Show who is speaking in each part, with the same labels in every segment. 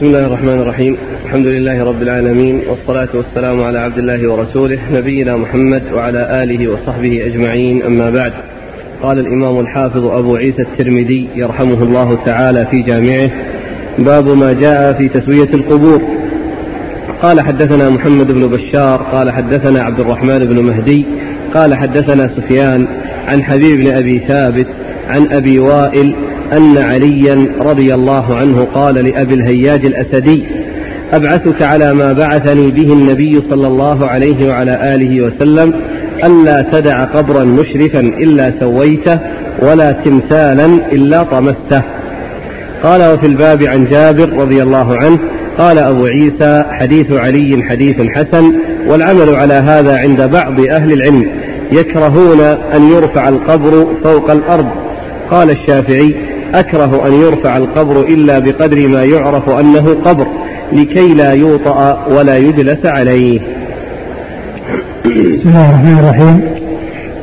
Speaker 1: بسم الله الرحمن الرحيم. الحمد لله رب العالمين والصلاة والسلام على عبد الله ورسوله نبينا محمد وعلى آله وصحبه أجمعين أما بعد. قال الإمام الحافظ أبو عيسى الترمذي يرحمه الله تعالى في جامعه باب ما جاء في تسوية القبور. قال حدثنا محمد بن بشار قال حدثنا عبد الرحمن بن مهدي قال حدثنا سفيان عن حبيب بن أبي ثابت عن أبي وائل أن عليا رضي الله عنه قال لأبي الهياج الأسدي أبعثك على ما بعثني به النبي صلى الله عليه وعلى آله وسلم ألا تدع قبرا مشرفا إلا سويته ولا تمثالا إلا طمسته. قال وفي الباب عن جابر رضي الله عنه قال أبو عيسى حديث علي حديث حسن والعمل على هذا عند بعض أهل العلم يكرهون أن يرفع القبر فوق الأرض. قال الشافعي أكره أن يرفع القبر إلا بقدر ما يعرف أنه قبر لكي لا يوطأ ولا يجلس عليه
Speaker 2: بسم الله الرحمن الرحيم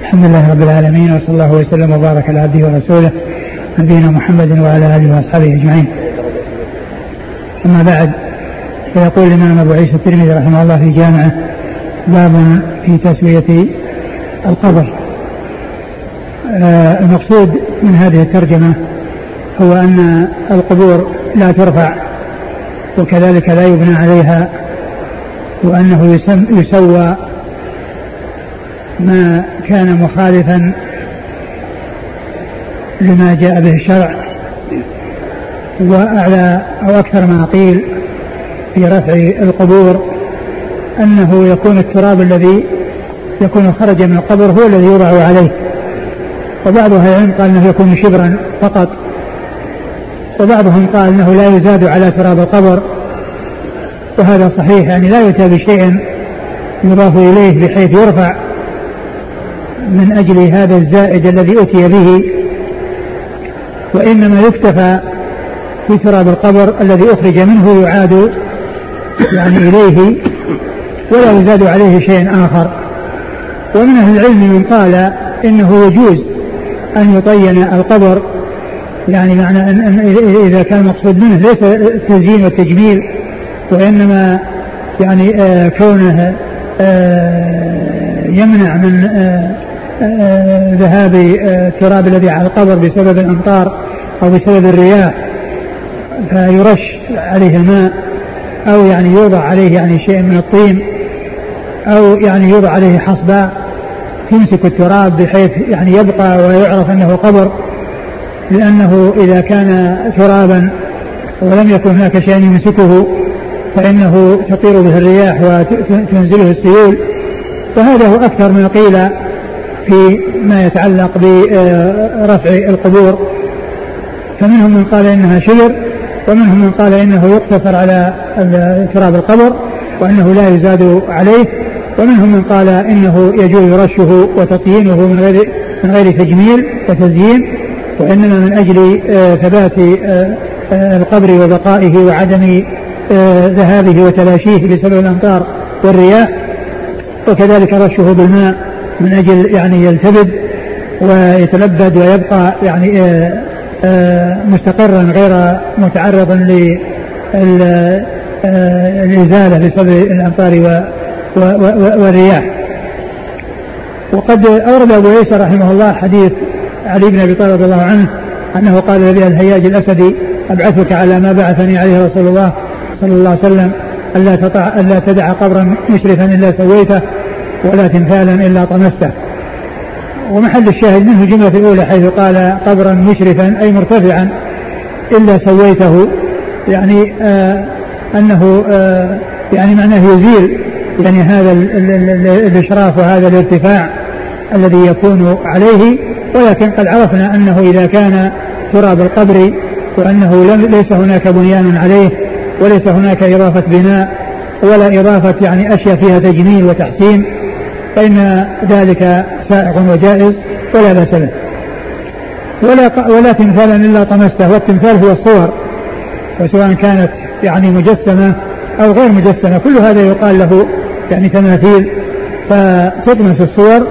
Speaker 2: الحمد لله رب العالمين وصلى الله وسلم وبارك على عبده ورسوله نبينا محمد وعلى آله وأصحابه أجمعين. أما بعد فيقول الإمام أبو عيسى الترمذي رحمه الله في جامعه باب في تسوية القبر. آه المقصود من هذه الترجمة هو أن القبور لا ترفع وكذلك لا يبنى عليها وأنه يسوى ما كان مخالفا لما جاء به الشرع وأعلى أو أكثر ما قيل في رفع القبور أنه يكون التراب الذي يكون خرج من القبر هو الذي يوضع عليه. وبعض أهل العلم قال أنه يكون شبرا فقط. وبعضهم قال أنه لا يزاد على تراب القبر وهذا صحيح يعني لا يؤتى بشيء يضاف إليه بحيث يرفع من أجل هذا الزائد الذي أتي به وإنما يكتفى في تراب القبر الذي أخرج منه يعاد يعني إليه ولا يزاد عليه شيء آخر. ومن أهل العلم من قال إنه يجوز أن يطين القبر يعني معنى أن, إذا كان المقصود منه ليس التزيين والتجميل وإنما يعني آه كونه آه يمنع من آه ذهاب التراب الذي على القبر بسبب الأمطار أو بسبب الرياح فيرش عليه الماء أو يعني يوضع عليه يعني شيء من الطين أو يعني يوضع عليه حصباء تمسك التراب بحيث يعني يبقى ويعرف أنه قبر. لأنه إذا كان ترابا ولم يكن هناك شيء يمسكه فإنه تطير به الرياح وتنزله السيول. وهذا هو أكثر ما قيل في ما يتعلق برفع القبور. فمنهم من قال إنها شجر ومنهم من قال إنه يقتصر على تراب القبر وإنه لا يزاد عليه. ومنهم من قال إنه يجوز رشه وتطيينه من غير من غير تجميل وتزيين. وإنما من أجل ثبات القبر وبقائه وعدم ذهابه وتلاشيه بسبب الأمطار والرياح وكذلك رشه بالماء من أجل يعني يلتبد ويتلبد ويبقى يعني مستقرا غير متعرض للإزالة بسبب الأمطار والرياح. وقد أورد أبو عيسى رحمه الله حديث علي بن أبي طالب رضي الله عنه أنه قال لأبي الهياج الأسدي أبعثك على ما بعثني عليه رسول الله صلى الله عليه وسلم ألا, تطع ألا تدع قبرا مشرفا إلا سويته ولا تمثالا إلا طمسته. ومحل الشاهد منه الجملة الأولى حيث قال قبرا مشرفا أي مرتفعا إلا سويته يعني آه أنه آه يعني معناه يزيل يعني هذا الإشراف وهذا الارتفاع الذي يكون عليه ولكن قد عرفنا أنه إذا كان تراب القبر وأنه ليس هناك بنيان عليه وليس هناك إضافة بناء ولا إضافة يعني أشياء فيها تجميل وتحسين فإن ذلك سائغ وجائز ولا بأس به. ولا ولا تمثالا إلا طمسته والتمثال هو الصور وسواء كانت يعني مجسمة أو غير مجسمة كل هذا يقال له يعني تماثيل فتطمس الصور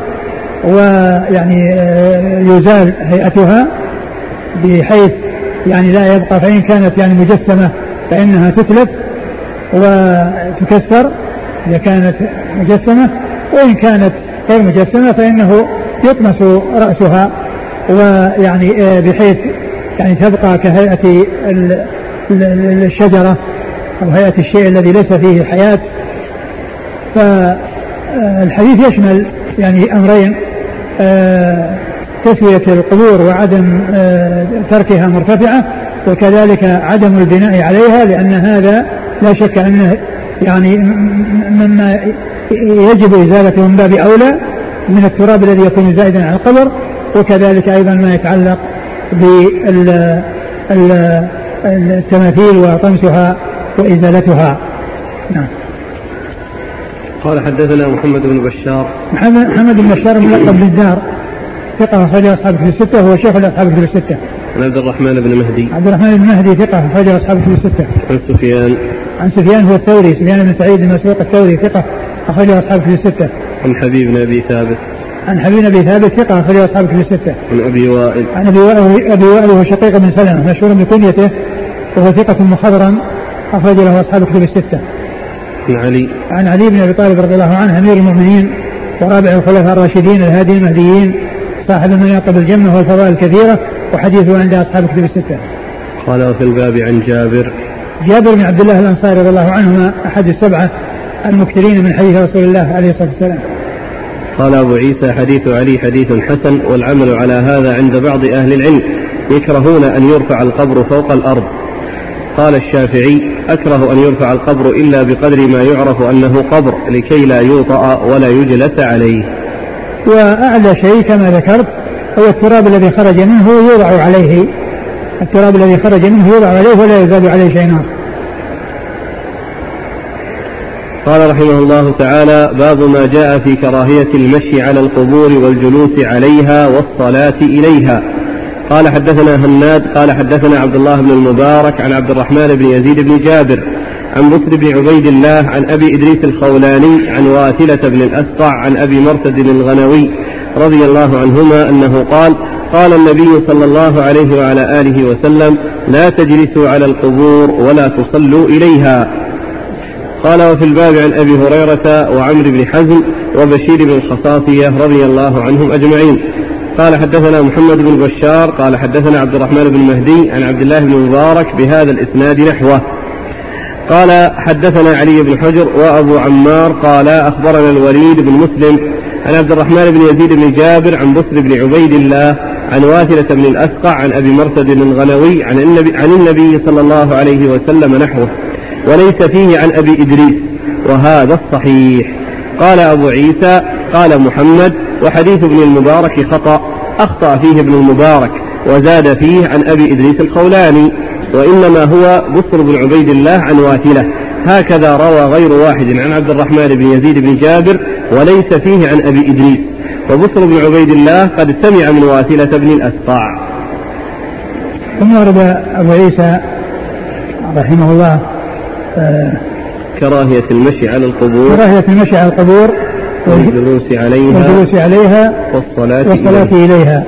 Speaker 2: ويعني يزال هيئتها بحيث يعني لا يبقى فإن كانت يعني مجسمة فإنها تتلف وتكسر إذا كانت مجسمة وإن كانت غير مجسمة فإنه يطمس رأسها ويعني آه، بحيث يعني تبقى كهيئة الشجرة أو هيئة الشيء الذي ليس فيه حياة. فالحديث يشمل يعني أمرين. آه، تسوية القبور وعدم آه، تركها مرتفعة وكذلك عدم البناء عليها لأن هذا لا شك أنه يعني مما يجب إزالته من باب أولى من التراب الذي يكون زائدا على القبر وكذلك أيضا ما يتعلق بالتماثيل وطمسها وإزالتها. نعم.
Speaker 1: قال حدثنا محمد بن بشار
Speaker 2: محمد بن بشار ملقب بالدار ثقة أخرج أصحاب كتب الستة وهو شيخ لأصحاب كتب الستة.
Speaker 1: عن عبد الرحمن بن مهدي.
Speaker 2: عبد الرحمن بن مهدي ثقة أخرج أصحاب كتب الستة.
Speaker 1: عن سفيان.
Speaker 2: عن سفيان هو الثوري سفيان بن سعيد بن مسروق الثوري ثقة أخرج أصحاب كتب الستة.
Speaker 1: عن حبيب بن أبي ثابت.
Speaker 2: عن حبيب بن أبي ثابت ثقة أخرج أصحاب كتب الستة.
Speaker 1: عن أبي وائل.
Speaker 2: عن أبي وائل أبي وائل هو شقيق بن سلمة مشهور بكنيته وهو ثقة مخضرم أخرج له أصحاب كتب الستة.
Speaker 1: عن علي.
Speaker 2: عن علي بن أبي طالب رضي الله عنه أمير المؤمنين ورابع الخلفاء الراشدين الهادي المهديين صاحب المناقب الجنة والفضائل الكثيرة وحديثه عند أصحاب كتب الستة.
Speaker 1: قال وفي الباب عن جابر
Speaker 2: جابر بن عبد الله الأنصاري رضي الله عنهما أحد السبعة المكثرين من حديث رسول الله عليه الصلاة والسلام.
Speaker 1: قال أبو عيسى حديث علي حديث حسن والعمل على هذا عند بعض أهل العلم يكرهون أن يرفع القبر فوق الأرض قال الشافعي أكره أن يرفع القبر إلا بقدر ما يعرف أنه قبر لكي لا يوطأ ولا يجلس عليه.
Speaker 2: وأعلى شيء كما ذكرت هو التراب الذي خرج منه يوضع عليه. التراب الذي خرج منه يوضع عليه ولا يزاد عليه شيء آخر.
Speaker 1: قال رحمه الله تعالى باب ما جاء في كراهية المشي على القبور والجلوس عليها والصلاة إليها. قال حدثنا هناد قال حدثنا عبد الله بن المبارك عن عبد الرحمن بن يزيد بن جابر عن بصر بن عبيد الله عن أبي إدريس الخولاني عن واثلة بن الأسقع عن أبي مرتد الغنوي رضي الله عنهما أنه قال قال النبي صلى الله عليه وعلى آله وسلم لا تجلسوا على القبور ولا تصلوا إليها. قال وفي الباب عن أبي هريرة وعمرو بن حزم وبشير بن الخصاصية رضي الله عنهم أجمعين. قال حدثنا محمد بن بشار قال حدثنا عبد الرحمن بن مهدي عن عبد الله بن مبارك بهذا الإسناد نحوه. قال حدثنا علي بن حجر وأبو عمار قال أخبرنا الوليد بن مسلم عن عبد الرحمن بن يزيد بن جابر عن بصر بن عبيد الله عن واثلة بن الأسقع عن أبي مرثد الغنوي عن النبي, عن النبي صلى الله عليه وسلم نحوه. وليس فيه عن أبي إدريس وهذا الصحيح. قال أبو عيسى قال محمد وحديث ابن المبارك خطأ أخطأ فيه ابن المبارك وزاد فيه عن أبي إدريس الخولاني وإنما هو بصر بن عبيد الله عن واثلة. هكذا روى غير واحد عن عبد الرحمن بن يزيد بن جابر وليس فيه عن أبي إدريس. وبصر بن عبيد الله قد سمع من واثلة بن الأسقاع.
Speaker 2: ثم ورد أبو عيسى رحمه الله
Speaker 1: آه كراهية المشي على القبور.
Speaker 2: كراهية المشي على القبور.
Speaker 1: والجلوس عليها
Speaker 2: والجلوس عليها
Speaker 1: والصلاة,
Speaker 2: والصلاة إليها, إليها.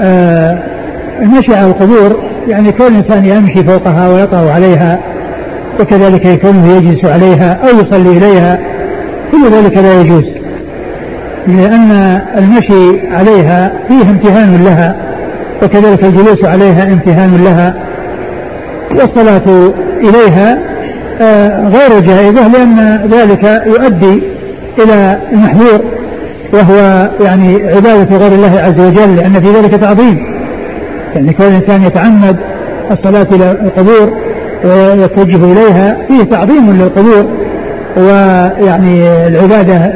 Speaker 2: آه المشي على القبور يعني كون الإنسان يمشي فوقها ويطأ عليها وكذلك كونه يجلس عليها أو يصلي إليها كل ذلك لا يجوز. لأن المشي عليها فيه امتهان لها وكذلك الجلوس عليها امتهان لها. والصلاة إليها آه، غير جائزة لأن ذلك يؤدي إلى المحذور وهو يعني عبادة غير الله عز وجل لأن في ذلك تعظيم يعني كون الإنسان يتعمد الصلاة إلى القبور ويتوجه إليها فيه تعظيم للقبور ويعني العبادة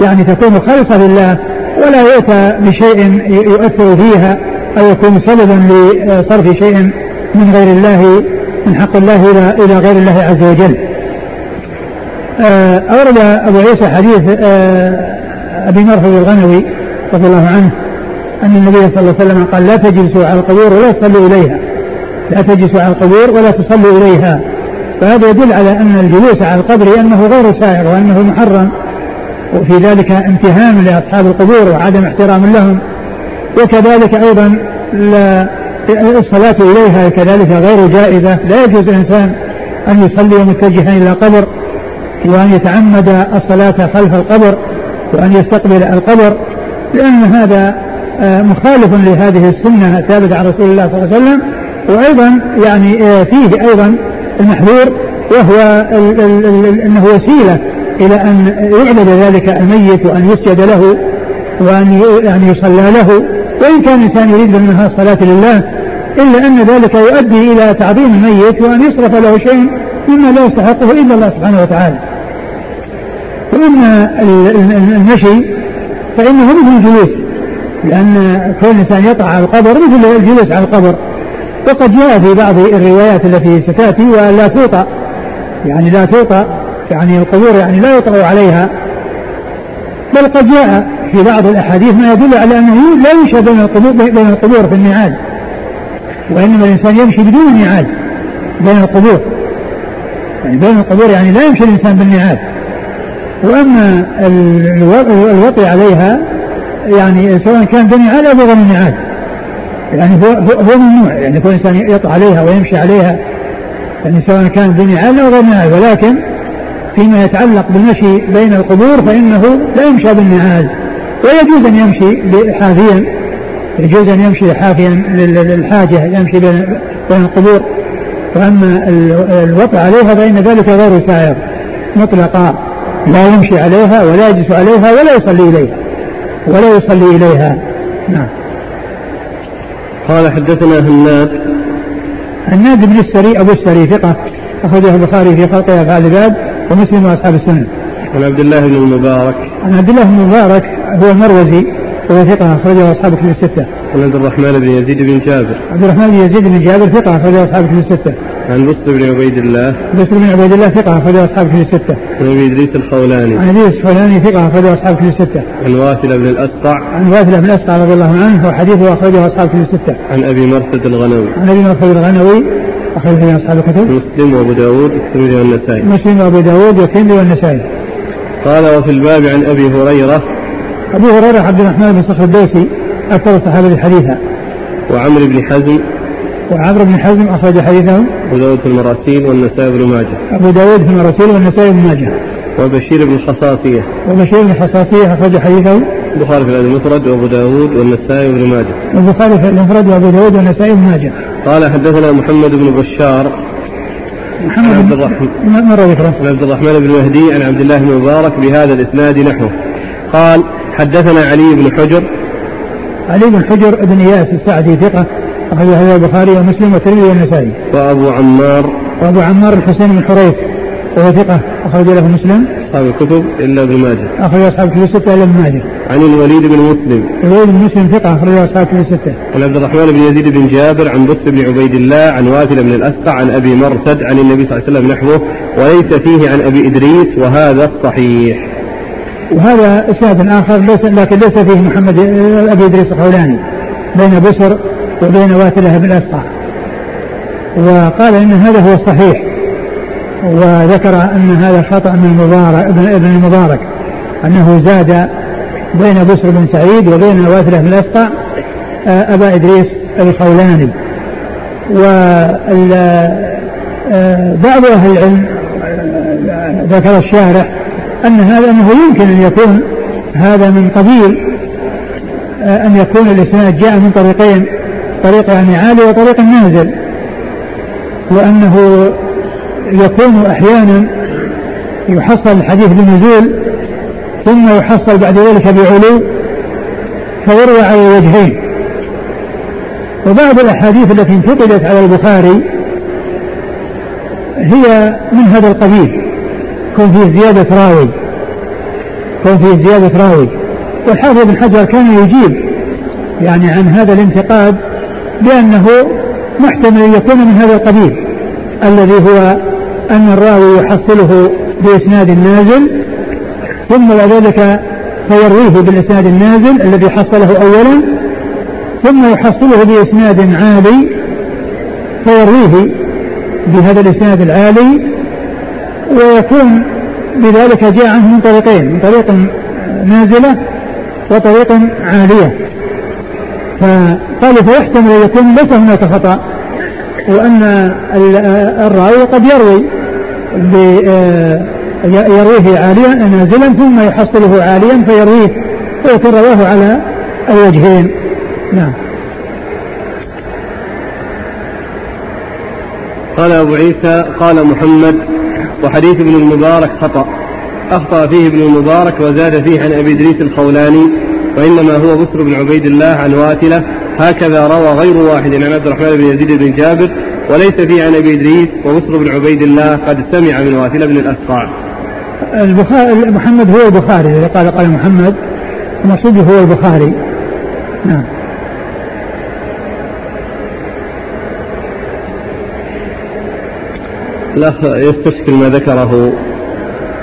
Speaker 2: يعني تكون خالصة لله ولا يؤتى بشيء يؤثر فيها أو يكون سببا لصرف شيء من غير الله من حق الله إلى غير الله عز وجل. آه، أورد أبو عيسى حديث آه، أبي مرحب الغنوي رضي الله عنه أن النبي صلى الله عليه وسلم قال لا تجلسوا على القبور ولا تصلوا إليها. لا تجلسوا على القبور ولا تصلوا إليها. فهذا يدل على أن الجلوس على القبر أنه غير سائر وأنه محرم وفي ذلك امتهان لأصحاب القبور وعدم احترام لهم. وكذلك أيضا لا الصلاة إليها كذلك غير جائزة. لا يجوز الإنسان أن يصلي متجها إلى قبر. وأن يتعمد الصلاة خلف القبر وأن يستقبل القبر لأن هذا آه، مخالف لهذه السنة الثابتة عن رسول الله صلى الله عليه وسلم. وأيضا يعني آه، فيه أيضا المحذور وهو أنه وسيلة إلى أن يعبد ذلك الميت وأن يسجد له وأن يعني يصلى له. وإن كان الإنسان يريد منها الصلاة لله إلا أن ذلك يؤدي إلى تعظيم الميت وأن يصرف له شيء مما لا يستحقه إلا الله سبحانه وتعالى. وأما المشي فإنه مثل الجلوس لأن كل إنسان يقع على القبر مثل الجلوس على القبر. وقد جاء في بعض الروايات التي ستأتي ولا توطأ يعني لا توطأ يعني القبور يعني لا يطأ عليها. بل قد جاء في بعض الأحاديث ما يدل على أنه لا يمشى بين القبور بين القبور في النعال وإنما الإنسان يمشي بدون نعال بين القبور. يعني بين القبور يعني لا يمشي الإنسان بالنعال وأما الوطي عليها يعني سواء كان بنعال أو بغير نعال يعني هو ممنوع يعني يكون الإنسان يطع عليها ويمشي عليها. يعني سواء كان بنعال أو غير نعال ولكن فيما يتعلق بالمشي بين القبور فإنه لا يمشى بالنعال ويجوز أن يمشي حافيا يجوز أن يمشي حافيا للحاجة يمشي بين بين القبور. وأما الوطء عليها فإن ذلك غير سائر مطلقا لا يمشي عليها ولا يجلس عليها ولا يصلي إليها ولا يصلي إليها نعم
Speaker 1: قال حدثنا هناد
Speaker 2: هناد بن السري أبو السري ثقة أخرجه البخاري في خلق افعال العباد ومسلم وأصحاب السنن
Speaker 1: عن عبد الله بن المبارك
Speaker 2: عن عبد الله بن المبارك هو المروزي وهو ثقة أخرجه أصحاب كتب الستة.
Speaker 1: عن عبد الرحمن بن يزيد بن جابر.
Speaker 2: عبد الرحمن بن يزيد بن جابر ثقة أخرجه أصحاب كتب الستة.
Speaker 1: عن بسر بن عبيد الله.
Speaker 2: بسر بن عبيد الله ثقة أخرجه أصحاب كتب الستة.
Speaker 1: عن أبي إدريس الخولاني.
Speaker 2: عن إدريس الخولاني ثقة أخرجه أصحاب كتب الستة.
Speaker 1: عن واثلة بن الأسقع.
Speaker 2: عن واثلة بن الأسقع رضي الله عنه وحديثه أخرجه أصحاب كتب الستة.
Speaker 1: عن أبي مرثد الغنوي.
Speaker 2: عن أبي مرثد الغنوي أخرجه أصحاب الكتب.
Speaker 1: مسلم وأبو داود والترمذي والنسائي.
Speaker 2: مسلم وأبو داود والترمذي والنسائي.
Speaker 1: قال وفي الباب عن أبي هريرة
Speaker 2: أبو هريرة عبد الرحمن بن صخر الدوسي أكثر الصحابة حديثا
Speaker 1: وعمرو بن حزم
Speaker 2: وعمرو بن حزم أخرج حديثه.
Speaker 1: أبو داود في المراسيل والنسائي بن ماجه.
Speaker 2: أبو داود في المراسيل والنسائي بن ماجه.
Speaker 1: وبشير بن الخصاصية.
Speaker 2: وبشير بن الخصاصية أخرج حديثه.
Speaker 1: البخاري في المفرد وأبو داود والنسائي بن ماجه.
Speaker 2: البخاري في المفرد وأبو داود والنسائي بن ماجه.
Speaker 1: قال حدثنا محمد بن بشار.
Speaker 2: محمد
Speaker 1: عبد الرحمن.
Speaker 2: مرة ذكره
Speaker 1: عن عبد الرحمن بن مهدي عن عبد الله بن مبارك بهذا الإسناد نحوه. قال حدثنا علي بن حجر.
Speaker 2: علي بن حجر بن إياس السعدي ثقة. هذا البخاري ومسلم والترمذي والنسائي.
Speaker 1: وابو عمار.
Speaker 2: وابو عمار الحسين بن حريث وهو ثقة أخرج له مسلم.
Speaker 1: أصحاب الكتب إلا ابن ماجه.
Speaker 2: أخرج أصحاب الكتب الستة إلا ابن ماجه.
Speaker 1: عن الوليد بن مسلم.
Speaker 2: الوليد بن مسلم ثقة أخرج أصحاب الكتب الستة.
Speaker 1: عن عبد الرحمن بن يزيد بن جابر عن بصر بن عبيد الله عن واثل بن الأسقع عن أبي مرثد عن النبي صلى الله عليه وسلم نحوه وليس فيه عن أبي إدريس وهذا الصحيح.
Speaker 2: وهذا إسناد آخر ليس لكن ليس فيه محمد أبي إدريس الخولاني بين بسر وبين واثله بن الاسقع وقال إن هذا هو الصحيح وذكر أن هذا خطأ من المبارك ابن المبارك. أنه زاد بين بسر بن سعيد وبين واثله بن آه، أبا إدريس الخولاني. آه، أهل العلم آه، ذكر الشارح أن هذا أنه يمكن أن يكون هذا من قبيل آه، أن يكون الإسناد جاء من طريقين. طريق يعني عالي وطريق نازل. وأنه يكون أحيانا يحصل الحديث بنزول ثم يحصل بعد ذلك بعلو فيروى على وجهين وبعض الأحاديث التي انتقلت على البخاري هي من هذا القبيل كون فيه زيادة راوي. كون فيه زيادة راوي. والحافظ بن حجر كان يجيب يعني عن هذا الانتقاد بأنه محتمل أن يكون من هذا القبيل الذي هو أن الراوي يحصله بإسناد نازل ثم بعد ذلك فيرويه بالإسناد النازل الذي حصله أولا ثم يحصله بإسناد عالي فيرويه بهذا الإسناد العالي ويكون بذلك جاء عنه من طريقين من طريق نازلة وطريق عالية. فقالوا فيحتمل أن يكون ليس هناك خطأ وأن الراوي قد يروي يرويه عاليا نازلا ثم يحصله عاليا فيرويه ويكون رواه على الوجهين. نعم.
Speaker 1: قال أبو عيسى قال محمد وحديث ابن المبارك خطأ. أخطأ فيه ابن المبارك وزاد فيه عن أبي إدريس الخولاني وإنما هو بسر بن عبيد الله عن واتلة. هكذا روى غير واحد عن عبد الرحمن بن يزيد بن جابر وليس فيه عن أبي إدريس وبسر بن عبيد الله قد سمع من واتلة بن الأسقاع
Speaker 2: البخاري محمد هو البخاري قال قال محمد المقصود هو البخاري. نعم.
Speaker 1: الأخ يستشكل ما ذكره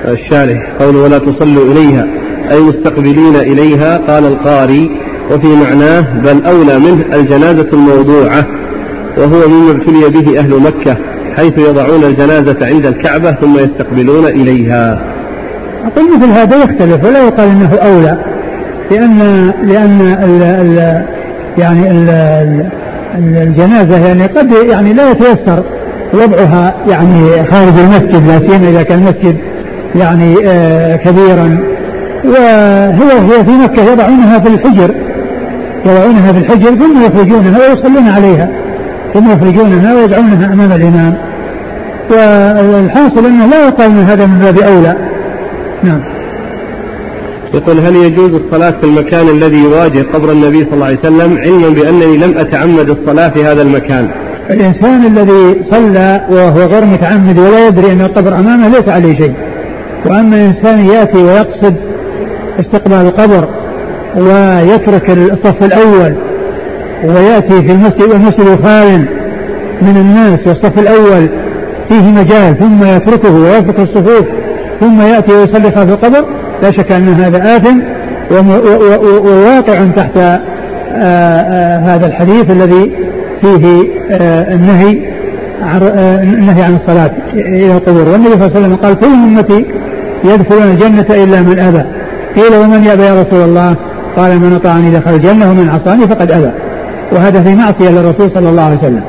Speaker 1: الشارح قول ولا تصلوا إليها. أي مستقبلين إليها؟ قال القاري وفي معناه بل أولى منه الجنازة الموضوعة وهو مما ابتلي به أهل مكة حيث يضعون الجنازة عند الكعبة ثم يستقبلون إليها.
Speaker 2: أقول مثل هذا يختلف ولا يقال أنه أولى لأن لأن ال ال يعني ال الجنازة يعني قد يعني لا يتيسر وضعها يعني خارج المسجد لا سيما إذا كان المسجد يعني آه كبيرا. وهي هي في مكة يضعونها في الحجر يضعونها في الحجر ثم يخرجونها ويصلون عليها ثم يخرجونها ويدعونها أمام الإمام. والحاصل أنه لا يقال من هذا من باب أولى. نعم.
Speaker 1: يقول هل يجوز الصلاة في المكان الذي يواجه قبر النبي صلى الله عليه وسلم علما بأنني لم أتعمد الصلاة في هذا المكان؟
Speaker 2: الإنسان الذي صلى وهو غير متعمد ولا يدري أن القبر أمامه ليس عليه شيء وأما إنسان يأتي ويقصد استقبال القبر ويترك الصف الأول ويأتي في المسجد والمسجد خال من الناس والصف الأول فيه مجال ثم يتركه ويترك الصفوف ثم يأتي ويصلي خلف القبر. لا شك أن هذا آثم وواقع تحت آآ آآ هذا الحديث الذي فيه النهي النهي عن الصلاة إلى القبور. والنبي صلى الله عليه وسلم قال كل أمتي يدخلون الجنة إلا من أبى. قيل ومن يأبى يا رسول الله؟ قال من أطاعني دخل الجنة ومن عصاني فقد أبى. وهذا في معصية للرسول صلى الله عليه وسلم.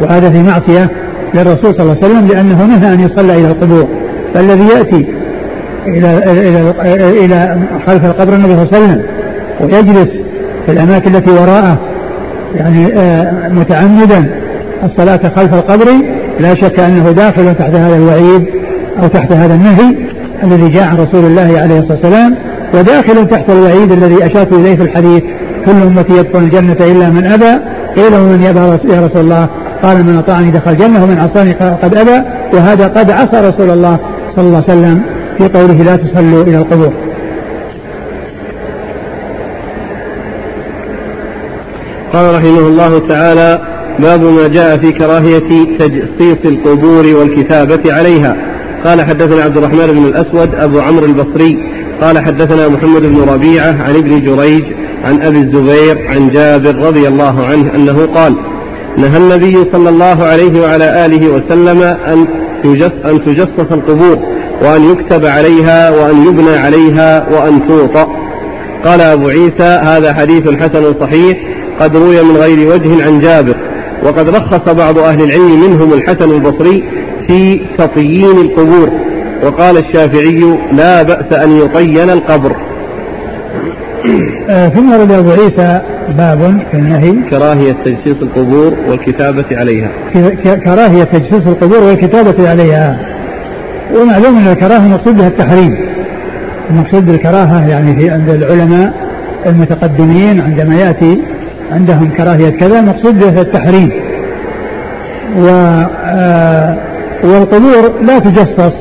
Speaker 2: وهذا في معصية للرسول صلى الله عليه وسلم لأنه نهى أن يصلى إلى القبور. فالذي يأتي إلى إلى إلى خلف القبر النبي صلى الله عليه وسلم ويجلس في الأماكن التي وراءه يعني آه، متعمدا الصلاة خلف القبر لا شك أنه داخل تحت هذا الوعيد أو تحت هذا النهي. الذي جاء عن رسول الله عليه الصلاة والسلام وداخل تحت الوعيد الذي أشرت إليه في الحديث كل أمتي يدخل الجنة إلا من أبى قيل ومن يأبى يا رسول الله. قال من أطاعني دخل الجنة ومن عصاني قد أبى وهذا قد عصى رسول الله صلى الله عليه وسلم في قوله لا تصلوا إلى القبور.
Speaker 1: قال رحمه الله تعالى باب ما جاء في كراهية تجصيص القبور والكتابة عليها. قال حدثنا عبد الرحمن بن الأسود أبو عمرو البصري قال حدثنا محمد بن ربيعة عن ابن جريج عن أبي الزبير عن جابر رضي الله عنه أنه قال نهى النبي صلى الله عليه وعلى آله وسلم أن أن تجصص القبور وأن يكتب عليها وأن يبنى عليها وأن توطأ. قال أبو عيسى هذا حديث حسن صحيح قد روي من غير وجه عن جابر وقد رخص بعض أهل العلم منهم الحسن البصري في تطيين القبور. وقال الشافعي لا بأس أن يطين القبر.
Speaker 2: آه، ثم رد أبو عيسى باب في النهي.
Speaker 1: كراهية تجسيس القبور والكتابة عليها.
Speaker 2: كراهية تجسيس القبور والكتابة عليها. ومعلوم أن الكراهة المقصود بها التحريم. المقصود بالكراهة يعني في عند العلماء المتقدمين عندما يأتي عندهم كراهية كذا المقصود بها التحريم. و آه والقبور لا تجصص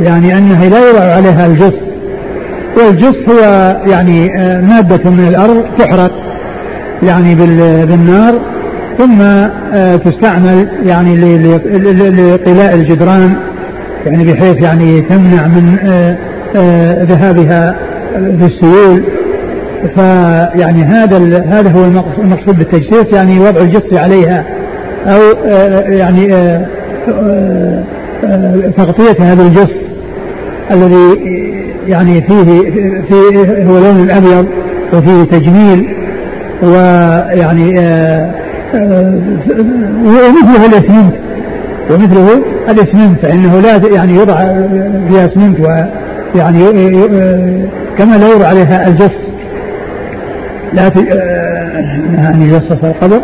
Speaker 2: يعني أنها لا يوضع عليها الجص والجص هو يعني آه مادة من الأرض تحرق يعني بالنار ثم آه تستعمل يعني لقلاء الجدران يعني بحيث يعني تمنع من آه، ذهابها في السيول. فيعني هذا هذا هو المقصود بالتجسيس يعني وضع الجص عليها أو يعني تغطية هذا الجص الذي يعني فيه فيه هو لون الأبيض وفيه تجميل ويعني آه، آه، ومثله الاسمنت ومثله الاسمنت فإنه لا يعني يوضع فيها اسمنت ويعني كما لا يوضع عليها الجص لا ان يجصص القبر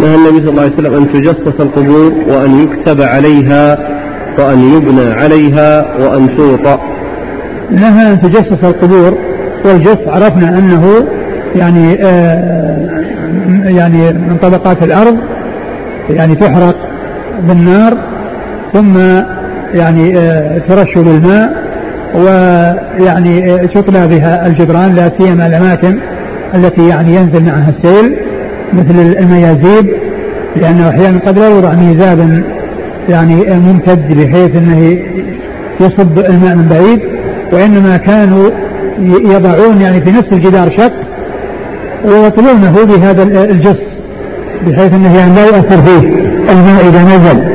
Speaker 1: نهى النبي صلى الله عليه وسلم أن تجصص القبور وأن يكتب عليها وأن يبنى عليها وأن توطأ.
Speaker 2: نهى أن تجصص القبور والجص عرفنا أنه يعني آه يعني من طبقات الأرض يعني تحرق بالنار ثم يعني آه ترش بالماء ويعني آه تطلى بها الجدران لا سيما الأماكن التي يعني ينزل معها السيل. مثل الميازيب لأنه أحيانا قد لا يوضع ميزابا يعني ممتد بحيث إنه يصب الماء من بعيد وإنما كانوا يضعون يعني في نفس الجدار شق ويطلونه بهذا الجص بحيث إنه يعني لا يؤثر فيه الماء إذا نزل.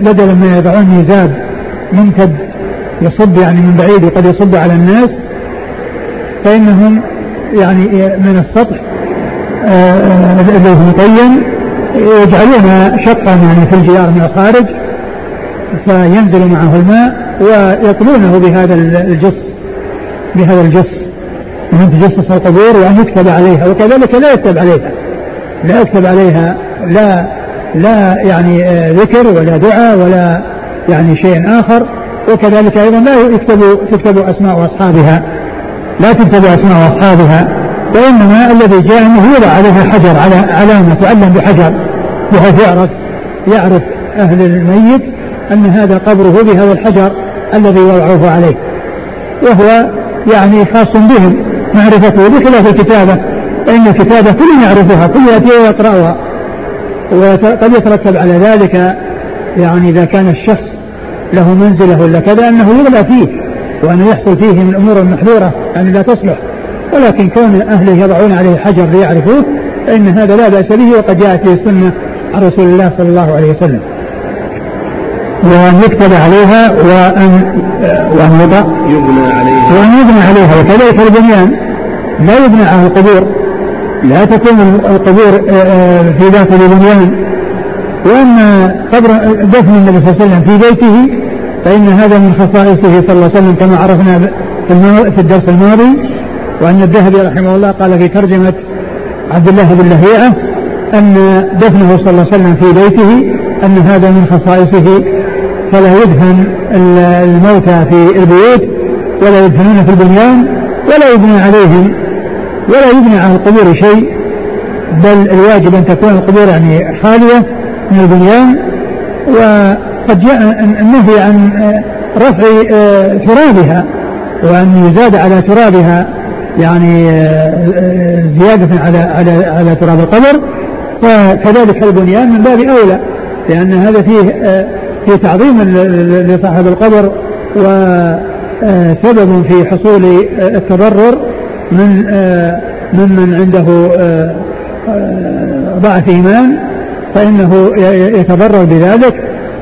Speaker 2: بدلا ما يضعون ميزاب ممتد يصب يعني من بعيد وقد يصب على الناس فإنهم يعني من السطح هو مطين يجعلون شقا يعني في الجدار من الخارج فينزل معه الماء ويطلونه بهذا الجص بهذا الجص. ومن تجسس القبور وأن يكتب عليها وكذلك لا يكتب عليها. لا يكتب عليها لا لا يعني آه، ذكر ولا دعاء ولا يعني شيء آخر. وكذلك أيضا لا يكتب تكتب أسماء أصحابها. لا تكتب أسماء أصحابها. وإنما الذي جاء أنه يضع عليها حجر على علامة تعلم بحجر بحيث يعرف يعرف أهل الميت أن هذا قبره بهذا الحجر الذي وضعوه عليه. وهو يعني خاص بهم معرفته بخلاف الكتابة فإن الكتابة كل يعرفها كل يأتي ويقرأها. وقد يترتب على ذلك يعني إذا كان الشخص له منزلة ولا كذا أنه يغلى فيه وأنه يحصل فيه من الأمور المحذورة يعني لا تصلح. ولكن كون أهله يضعون عليه حجر ليعرفوه فإن هذا لا بأس به وقد جاءت به السنة عن رسول الله صلى الله عليه وسلم. وأن يكتب عليها وأن وأن يضع
Speaker 1: يبنى عليها.
Speaker 2: وأن يبنى عليها. وكذلك البنيان. لا يبنى على القبور. لا تكون القبور آه، آه، في ذات البنيان. وأما قبر دفن النبي صلى الله عليه وسلم في بيته فإن هذا من خصائصه صلى الله عليه وسلم كما عرفنا في الدرس الماضي. وأن الذهبي رحمه الله قال في ترجمة عبد الله بن لهيعة أن دفنه صلى الله عليه وسلم في بيته أن هذا من خصائصه فلا يدفن الموتى في البيوت ولا يدفنون في البنيان ولا يبنى عليهم ولا يبنى على القبور شيء بل الواجب أن تكون القبور يعني خالية من البنيان. وقد جاء النهي عن رفع آه، ترابها وأن يزاد على ترابها. يعني آه، زيادة على على على تراب القبر. وكذلك البنيان من باب أولى لأن هذا فيه آه، في تعظيم لصاحب القبر وسبب في حصول التضرر من ممن عنده ضعف إيمان فإنه يتضرر بذلك.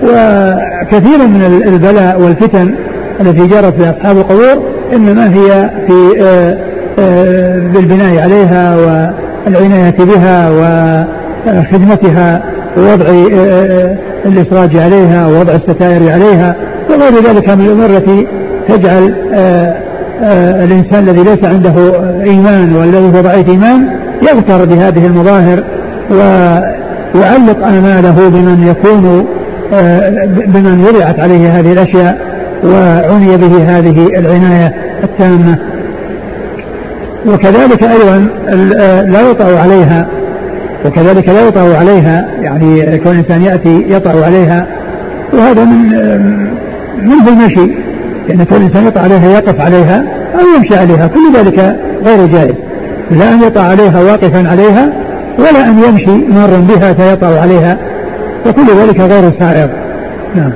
Speaker 2: وكثير من البلاء والفتن التي جرت لأصحاب القبور إنما هي في بالبناء عليها والعناية بها وخدمتها ووضع الإسراج عليها ووضع الستائر عليها وغير ذلك من الأمور التي تجعل آه، آه، الإنسان الذي ليس عنده إيمان والذي هو ضعيف إيمان يغتر بهذه المظاهر ويعلق آماله بمن يكون آه، بمن وضعت عليه هذه الأشياء وعني به هذه العناية التامة. وكذلك أيضا لا يطع عليها وكذلك لا يطع عليها يعني كون الإنسان يأتي يطع عليها وهذا من منه المشي يعني كون الإنسان يطع عليها يقف عليها أو يمشي عليها كل ذلك غير جائز. لا أن يطع عليها واقفا عليها ولا أن يمشي مارا بها فيطع عليها وكل ذلك غير سائغ. نعم.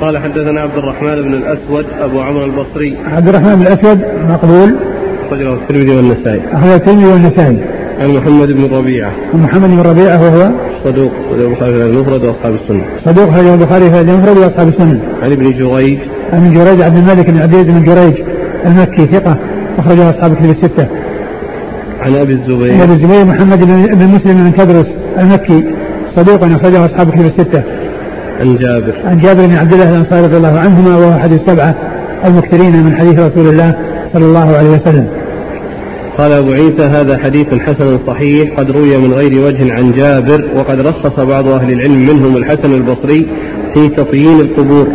Speaker 1: قال حدثنا عبد الرحمن بن الأسود أبو عمرو البصري.
Speaker 2: عبد الرحمن بن الأسود مقبول.
Speaker 1: أخرجه الترمذي والنسائي.
Speaker 2: أخرجه الترمذي والنسائي.
Speaker 1: عن محمد بن ربيعة.
Speaker 2: عن محمد بن ربيعة وهو؟
Speaker 1: صدوق أخرجه البخاري في المفرد وأصحاب السنة.
Speaker 2: صدوق أخرجه البخاري في المفرد وأصحاب السنة.
Speaker 1: عن ابن جريج
Speaker 2: عن جريج. عبد الملك بن عبيد بن جريج المكي ثقة أخرجه أصحاب الكتب الستة.
Speaker 1: عن أبي الزبير.
Speaker 2: عن أبي الزبير محمد بن مسلم بن تدرس المكي صدوق أخرجه أصحاب كتب الستة.
Speaker 1: عن جابر.
Speaker 2: عن جابر بن عبد الله الأنصاري رضي الله عنهما وهو أحد السبعة المكثرين من حديث رسول الله صلى الله عليه وسلم.
Speaker 1: قال أبو عيسى هذا حديث حسن صحيح قد روي من غير وجه عن جابر وقد رخص بعض أهل العلم منهم الحسن البصري في تطيين القبور.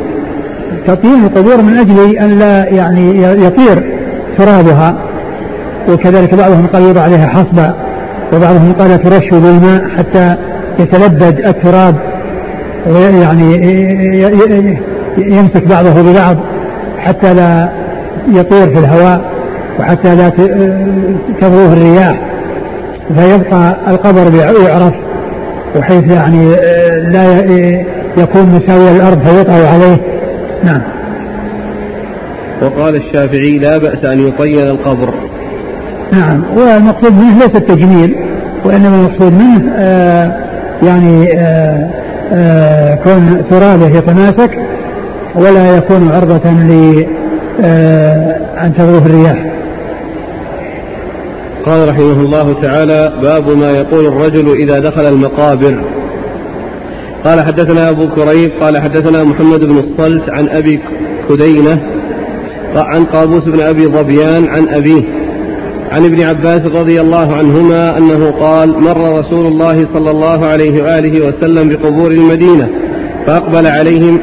Speaker 2: تطيين القبور من أجل أن لا يعني يطير ترابها وكذلك بعضهم قال يوضع عليها حصبة وبعضهم قال ترش بالماء حتى يتلبد التراب ويعني يمسك بعضه ببعض حتى لا يطير في الهواء. وحتى لا تغروه الرياح فيبقى القبر يعرف وحيث يعني لا يكون مساوي الأرض فيطأ عليه. نعم.
Speaker 1: وقال الشافعي لا بأس أن يطين القبر.
Speaker 2: نعم. والمقصود منه ليس التجميل وإنما المقصود منه آه يعني آه آه كون ترابه يتماسك ولا يكون عرضة ل آه أن تغروه الرياح.
Speaker 1: قال رحمه الله تعالى باب ما يقول الرجل إذا دخل المقابر. قال حدثنا أبو كريب قال حدثنا محمد بن الصلت عن أبي كدينة عن قابوس بن أبي ظبيان عن أبيه عن ابن عباس رضي الله عنهما أنه قال مر رسول الله صلى الله عليه وآله وسلم بقبور المدينة فأقبل عليهم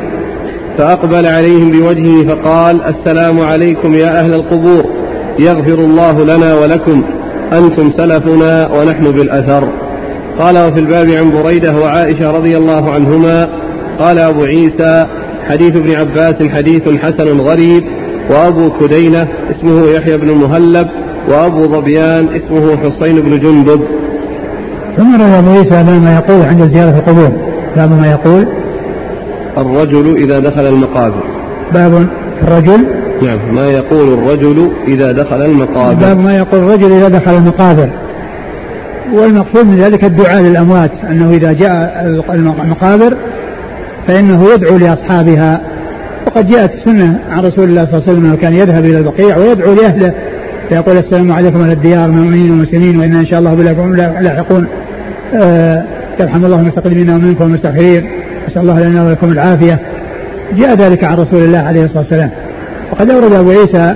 Speaker 1: فأقبل عليهم بوجهه فقال السلام عليكم يا أهل القبور يغفر الله لنا ولكم. أنتم سلفنا ونحن بالأثر. قال وفي الباب عن بريدة وعائشة رضي الله عنهما قال أبو عيسى حديث ابن عباس حديث حسن غريب وأبو كدينة اسمه يحيى بن المهلب وأبو ظبيان اسمه حصين بن جندب.
Speaker 2: ثم روى أبو عيسى ما يقول عند زيارة القبور. باب ما يقول؟
Speaker 1: الرجل إذا دخل المقابر.
Speaker 2: باب الرجل
Speaker 1: نعم. ما يقول الرجل إذا دخل المقابر؟
Speaker 2: ما يقول الرجل إذا دخل المقابر. والمقصود من ذلك الدعاء للأموات أنه إذا جاء المقابر فإنه يدعو لأصحابها. وقد جاءت السنة عن رسول الله صلى الله عليه وسلم كان يذهب إلى البقيع ويدعو لأهله. فيقول السلام عليكم أهل الديار من المؤمنين والمسلمين وإنا إن شاء الله بكم لاحقون. أه يرحم الله المستقدمين ومنكم والمستغفرين. نسأل الله لنا ولكم العافية. جاء ذلك عن رسول الله عليه الصلاة والسلام. وقد أورد أبو عيسى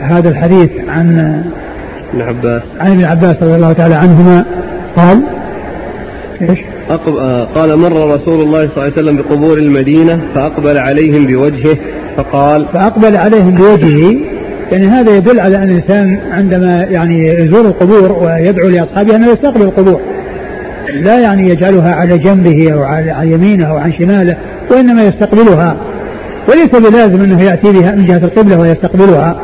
Speaker 2: هذا الحديث عن
Speaker 1: ابن عباس.
Speaker 2: عن ابن عباس رضي الله تعالى عنهما. قال إيش؟
Speaker 1: أقب... آه، قال مر رسول الله صلى الله عليه وسلم بقبور المدينة فأقبل عليهم بوجهه فقال
Speaker 2: فأقبل عليهم بوجهه. يعني هذا يدل على أن الإنسان عندما يعني يزور القبور ويدعو لأصحابها أنه يستقبل القبور. لا يعني يجعلها على جنبه أو على يمينه أو عن شماله وإنما يستقبلها. وليس بلازم أنه يأتي بها من جهة القبلة ويستقبلها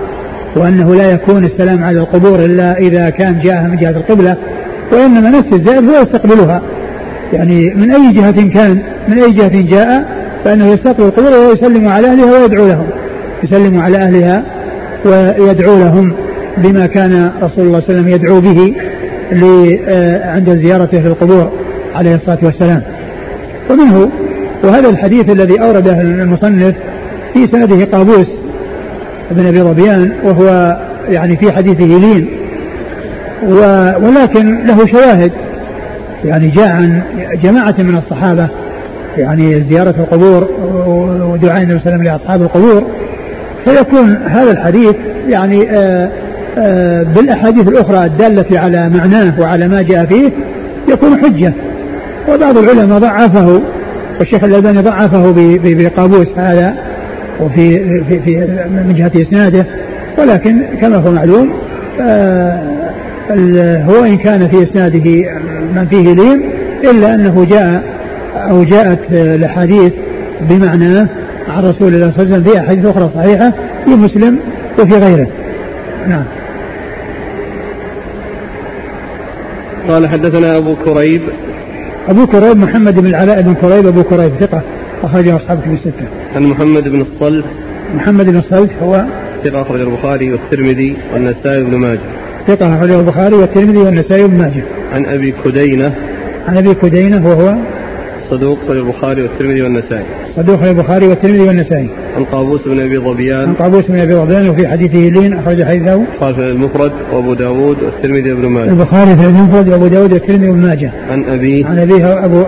Speaker 2: وأنه لا يكون السلام على القبور إلا إذا كان جاءها من جهة القبلة وإنما نفس الزائر هو يستقبلها. يعني من أي جهة كان من أي جهة جاء فإنه يستقبل القبور ويسلم على أهلها ويدعو لهم. يسلم على أهلها ويدعو لهم بما كان رسول الله صلى الله عليه وسلم يدعو به عند زيارته للقبور عليه الصلاة والسلام. ومنه وهذا الحديث الذي أورده المصنف في سنده قابوس بن أبي ظبيان وهو يعني في حديثه لين ولكن له شواهد. يعني جاء عن جماعة من الصحابة يعني زيارة القبور ودعاء النبي صلى الله عليه وسلم لأصحاب القبور. فيكون هذا الحديث يعني آآ آآ بالأحاديث الأخرى الدالة على معناه وعلى ما جاء فيه يكون حجة. وبعض العلماء ضعفه والشيخ الألباني ضعفه بقابوس هذا. وفي في في من جهة إسناده. ولكن كما هو معلوم هو إن كان في إسناده من فيه لين إلا أنه جاء أو جاءت الأحاديث بمعناه عن رسول الله صلى الله عليه وسلم في أحاديث أخرى صحيحة في مسلم وفي غيره. نعم.
Speaker 1: قال حدثنا أبو كريب.
Speaker 2: أبو كريب محمد بن العلاء بن كريب أبو كريب ثقة. أخرجه أصحاب في الستة.
Speaker 1: عن محمد بن الصلت.
Speaker 2: محمد بن الصلت هو
Speaker 1: ثقة أخرج البخاري والترمذي والنسائي بن ماجه.
Speaker 2: ثقة أخرجه البخاري والترمذي والنسائي بن ماجه.
Speaker 1: عن أبي كدينة.
Speaker 2: عن أبي كدينة وهو
Speaker 1: صدوق في البخاري والترمذي والنسائي
Speaker 2: صدوق في البخاري والترمذي والنسائي
Speaker 1: عن قابوس بن أبي ظبيان
Speaker 2: عن قابوس بن أبي ظبيان وفي حديثه لين أخرج حديثه
Speaker 1: قال في المفرد وأبو داود والترمذي وابن ماجه
Speaker 2: البخاري في المفرد وأبو داود والترمذي وابن ماجه
Speaker 1: عن أبيه
Speaker 2: عن أبيه ابو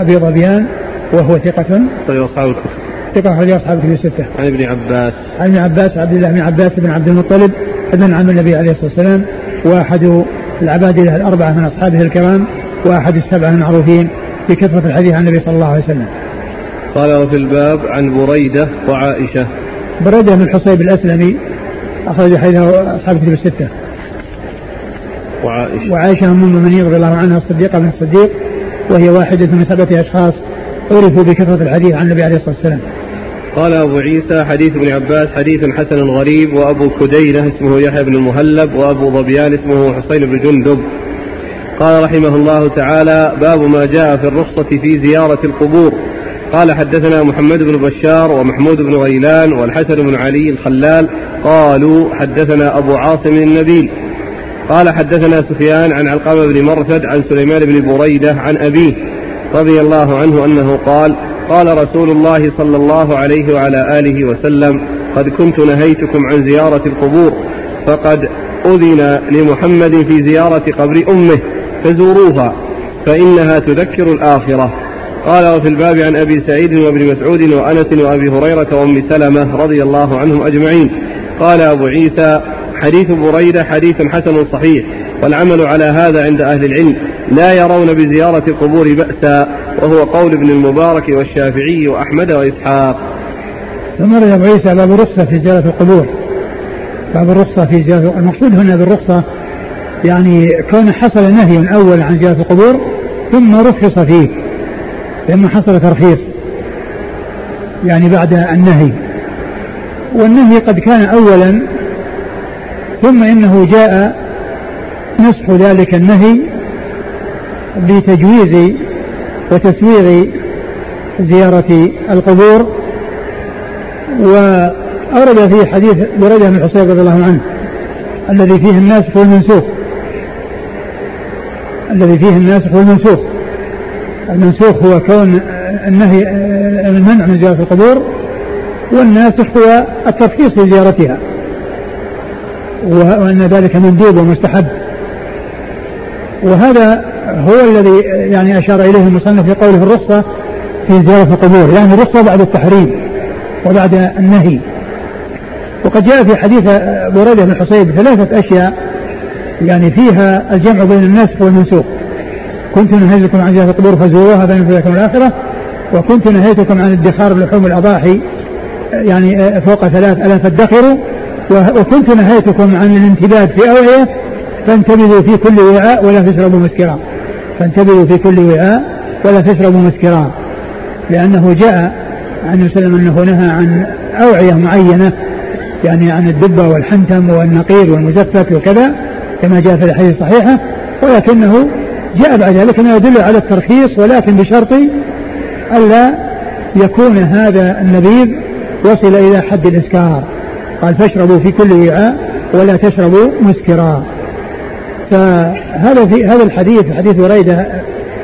Speaker 2: أبي ظبيان وهو ثقة
Speaker 1: طيب أصحاب الكتب
Speaker 2: ثقة أخرج أصحاب الكتب الستة.
Speaker 1: عن ابن عباس.
Speaker 2: عن ابن عباس عبد الله بن عباس بن عبد المطلب ابن عم النبي عليه الصلاة والسلام وأحد العبادلة الأربعة من أصحابه الكرام وأحد السبعة المعروفين بكثرة الحديث عن النبي صلى الله عليه وسلم.
Speaker 1: قال وفي الباب عن بريدة وعائشة.
Speaker 2: بريدة بن الحصيب الأسلمي أخرج حديثه أصحاب الكتب الستة.
Speaker 1: وعائشة.
Speaker 2: وعائشة أم المؤمنين رضي الله عنها الصديقة بن الصديق وهي واحدة من سبعة أشخاص عرفوا بكثرة الحديث عن النبي عليه الصلاة والسلام.
Speaker 1: قال أبو عيسى حديث ابن عباس حديث حسن غريب وأبو كدينة اسمه يحيى بن المهلب وأبو ظبيان اسمه حسين بن جندب. قال رحمه الله تعالى باب ما جاء في الرخصة في زيارة القبور. قال حدثنا محمد بن بشار ومحمود بن غيلان والحسن بن علي الخلال. قالوا حدثنا أبو عاصم النبيل. قال حدثنا سفيان عن علقمة بن مرثد عن سليمان بن بريدة عن أبيه. رضي الله عنه أنه قال قال رسول الله صلى الله عليه وعلى آله وسلم قد كنت نهيتكم عن زيارة القبور فقد أذن لمحمد في زيارة قبر أمه فزوروها فإنها تذكر الآخرة. قال وفي الباب عن أبي سعيد وابن مسعود وأنس وأبي هريرة وأم سلمة رضي الله عنهم أجمعين. قال أبو عيسى حديث بريدة حديث حسن صحيح. والعمل على هذا عند أهل العلم لا يرون بزيارة القبور بأسا وهو قول ابن المبارك والشافعي وأحمد وإسحاق.
Speaker 2: ثم أبو عيسى باب الرخصة في زيارة القبور. باب الرخصة في زيارة المقصود هنا بالرخصة يعني كون حصل نهي أول عن زيارة القبور ثم رخص فيه ثم حصل ترخيص يعني بعد النهي. والنهي قد كان أولا ثم إنه جاء نصح ذلك النهي بتجويز وتسويغ زيارة القبور وأورد في حديث بريدة بن الحصيب رضي الله عنه الذي فيه الناسخ والمنسوخ الذي فيه الناسخ والمنسوخ المنسوخ هو كون النهي المنع من زيارة القبور والناسخ هو الترخيص لزيارتها وأن ذلك مندوب ومستحب. وهذا هو الذي يعني أشار إليه المصنف في قوله الرخصة في زيارة القبور يعني الرخصة بعد التحريم وبعد النهي. وقد جاء في حديث بريدة بن حصيب ثلاثة أشياء يعني فيها الجمع بين الناسخ والمنسوخ. كنت نهيتكم عن زيارة القبور فزوروها فإن لكم الآخرة وكنت نهيتكم عن ادخار لحوم الأضاحي يعني فوق ثلاث ألا تدخروا وكنت نهيتكم عن الانتباه في أوعية فانتبذوا في كل وعاء ولا تشربوا مسكرا. فانتبذوا في كل وعاء ولا تشربوا مسكرا. لأنه جاء عن وسلم أنه نهى عن أوعية معينة يعني عن الدبة والحنتم والنقير والمزفت وكذا كما جاء في الحديث الصحيحة. ولكنه جاء بعد ذلك ما يدل على الترخيص ولكن بشرط ألا يكون هذا النبيذ وصل إلى حد الإسكار. قال فاشربوا في كل وعاء ولا تشربوا مسكرا. فهذا في هذا الحديث حديث بريدة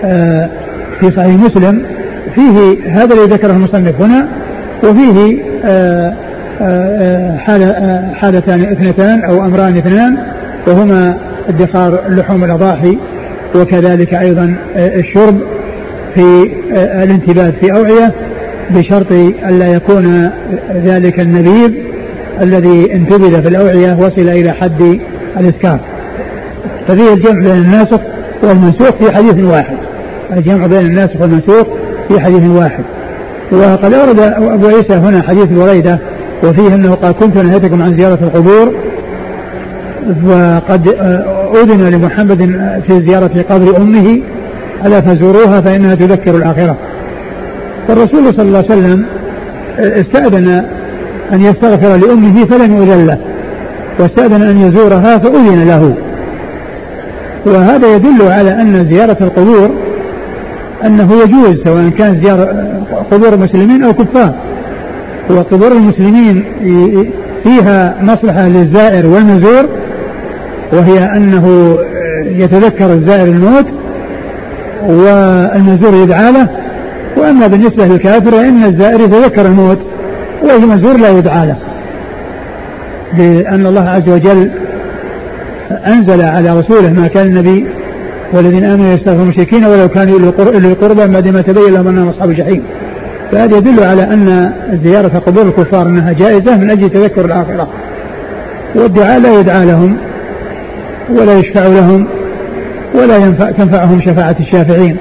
Speaker 2: آه، في صحيح مسلم فيه هذا الذي ذكره المصنف هنا وفيه آه، آه، حالة حالتان اثنتان أو أمران اثنان وهما ادخار لحوم الأضاحي وكذلك أيضا الشرب في الانتباه في أوعية بشرط الا يكون ذلك النبيذ الذي انتبذ في الأوعية وصل إلى حد الاسكار. ففيه الجمع بين الناسخ والمنسوخ في حديث واحد. الجمع بين الناسخ والمنسوخ في حديث واحد. وقد أورد أبو عيسى هنا حديث بريدة وفيه أنه قال كنت نهيتكم عن زيارة القبور وقد أذن لمحمد في زيارة قبر أمه ألا فزوروها فإنها تذكر الآخرة. فالرسول صلى الله عليه وسلم استأذن أن يستغفر لأمه فلم يؤذن له. واستأذن أن يزورها فأذن له. وهذا يدل على أن زيارة القبور أنه يجوز سواء كان زيارة قبور المسلمين أو كفار. وقبور المسلمين فيها مصلحة للزائر والمزور وهي أنه يتذكر الزائر الموت والمزور يدعى له. وأما بالنسبة للكافر فإن الزائر يتذكر الموت والمزور لا يدعى له. لأن الله عز وجل أنزل على رسوله ما كان النبي والذين آمنوا يستغفرون المشركين ولو كانوا إلى القربى بعد ما تبين لهم أنهم أصحاب الجحيم. فهذا يدل على أن زيارة قبور الكفار أنها جائزة من أجل تذكر الآخرة. والدعاء لا يدعى لهم ولا يشفع لهم ولا ينفع تنفعهم شفاعة الشافعين.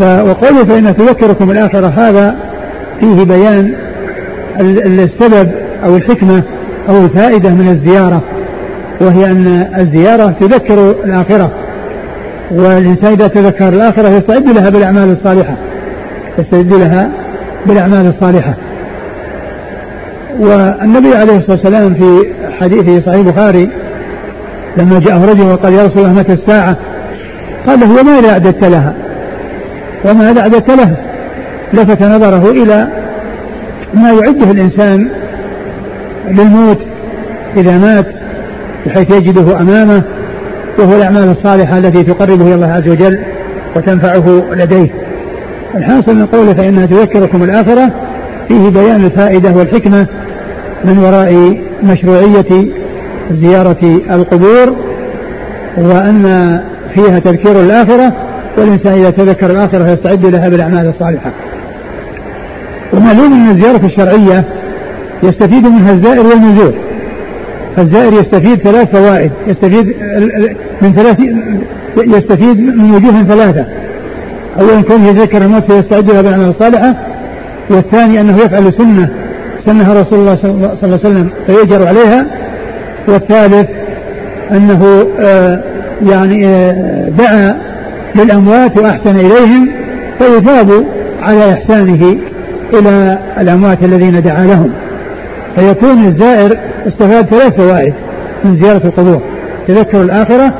Speaker 2: وقوله فإن تذكركم الآخرة هذا فيه بيان السبب أو الحكمة أو الفائدة من الزيارة وهي أن الزيارة تذكر الآخرة. والإنسان إذا تذكر الآخرة يستعد لها بالأعمال الصالحة يستعد لها بالأعمال الصالحة. والنبي عليه الصلاة والسلام في حديثه صحيح البخاري لما جاءه رجل وقال يا رسول الله متى الساعة؟ قال له وماذا أعددت لها؟ وماذا أعددت لها لفت نظره إلى ما يعده الإنسان للموت إذا مات بحيث يجده أمامه وهو الأعمال الصالحة التي تقربه إلى الله عز وجل وتنفعه لديه. الحاصل من قوله فإنها تذكركم الآخرة فيه بيان الفائدة والحكمة من وراء مشروعية زيارة القبور وأن فيها تذكير الآخرة والإنسان إذا تذكر الآخرة يستعد لها بالأعمال الصالحة. ومعلوم أن الزيارة الشرعية يستفيد منها الزائر والنزور الزائر يستفيد ثلاث فوائد. يستفيد من ثلاث يستفيد من وجوه ثلاثة. أولا كونه يتذكر الموت فيستعد لها بالأعمال الصالحة. والثاني أنه يفعل سنة سنها رسول الله صلى الله عليه وسلم فيؤجر عليها. والثالث أنه آه يعني آه دعا للأموات وأحسن إليهم فيثاب على إحسانه إلى الأموات الذين دعا لهم. فيكون الزائر استفاد ثلاث فوائد من زيارة القبور تذكر الآخرة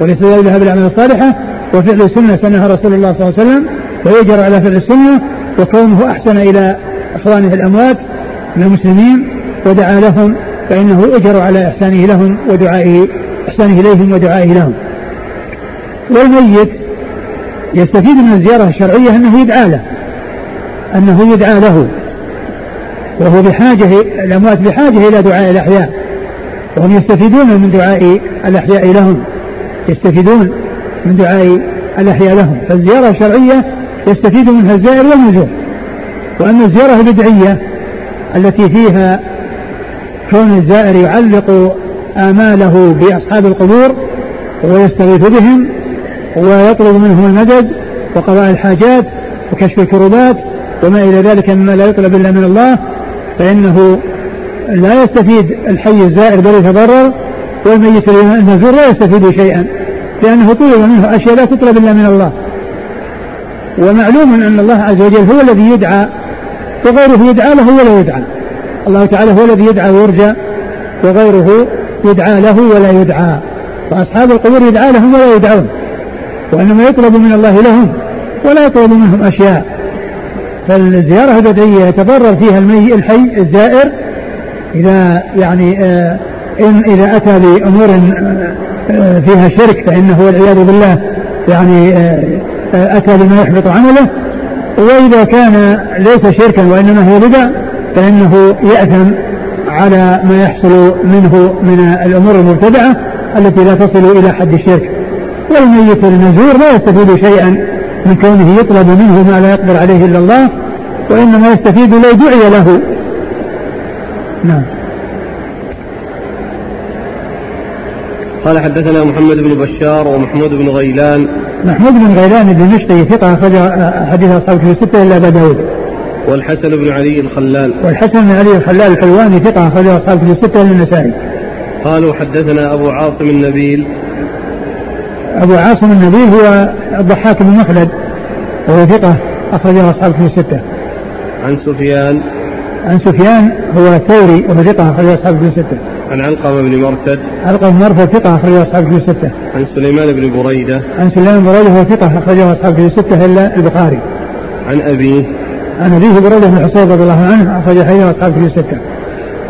Speaker 2: والاستدلال بها بالأعمال الصالحة وفعل السنة سنها رسول الله صلى الله عليه وسلم ويجر على فعل السنة وكونه أحسن إلى إخوانه الأموات من المسلمين ودعا لهم فإنه أجر على إحسانه لهم ودعائه إحسانه إليهم ودعائه لهم. والميت يستفيد من الزيارة الشرعية أنه يدعى له أنه يدعى له. وهو بحاجة الأموات بحاجة إلى دعاء الأحياء. وهم يستفيدون من دعاء الأحياء لهم. يستفيدون من دعاء الأحياء لهم. فالزيارة الشرعية يستفيد منها الزائر والنزول وأما الزيارة البدعية التي فيها كون الزائر يعلق آماله بأصحاب القبور ويستغيث بهم ويطلب منهم المدد وقضاء الحاجات وكشف الكروبات وما إلى ذلك مما لا يطلب إلا من الله فإنه لا يستفيد الحي الزائر بل يتضرر والميت المزور لا يستفيد شيئا لأنه طلب منه أشياء لا تطلب إلا من الله. ومعلوم أن الله عز وجل هو الذي يدعى وغيره يدعى له ولا يدعى. الله تعالى هو الذي يدعى ويرجى وغيره يدعى له ولا يدعى. فأصحاب القبور يدعى لهم ولا يدعون وإنما يطلب من الله لهم ولا يطلب منهم أشياء. فالزيارة البدعية يتضرر فيها المي الحي الزائر إذا يعني آه إن إذا أتى بأمور آه فيها شرك فإنه والعياذ بالله يعني آه أتى بما يحبط عمله. وإذا كان ليس شركا وإنما هو بدع فإنه يأثم على ما يحصل منه من الأمور المبتدعة التي لا تصل إلى حد الشرك. والميت المزور لا يستفيد شيئا من كونه يطلب منه ما لا يقدر عليه إلا الله. وإنما يستفيد لو دعي له. نعم.
Speaker 1: قال حدثنا محمد بن بشار ومحمود بن غيلان.
Speaker 2: محمود بن غيلان الدمشقي ثقة أخرج حديث أصحاب في الستة إلا أبا داود.
Speaker 1: والحسن بن علي الخلال.
Speaker 2: والحسن بن علي الخلال الحلواني ثقة أخرج أصحاب في الستة إلا النسائي.
Speaker 1: قالوا حدثنا أبو عاصم النبيل.
Speaker 2: أبو عاصم النبيل هو الضحاك بن مخلد وهو ثقة أخرجه أصحاب في الستة.
Speaker 1: عن سفيان.
Speaker 2: عن سفيان هو الثوري وهو ثقة أخرجه أصحاب في الستة.
Speaker 1: عن علقمة بن مرثد
Speaker 2: علقمة بن مرثد ثقة أخرجه أصحاب في الستة.
Speaker 1: عن سليمان بن بريدة.
Speaker 2: عن سليمان بن بريدة هو ثقة أخرجه أصحاب في الستة إلا البخاري.
Speaker 1: عن أبيه.
Speaker 2: عن أبيه بريدة بن حصين رضي الله عنه أخرج حديث أصحاب في الستة.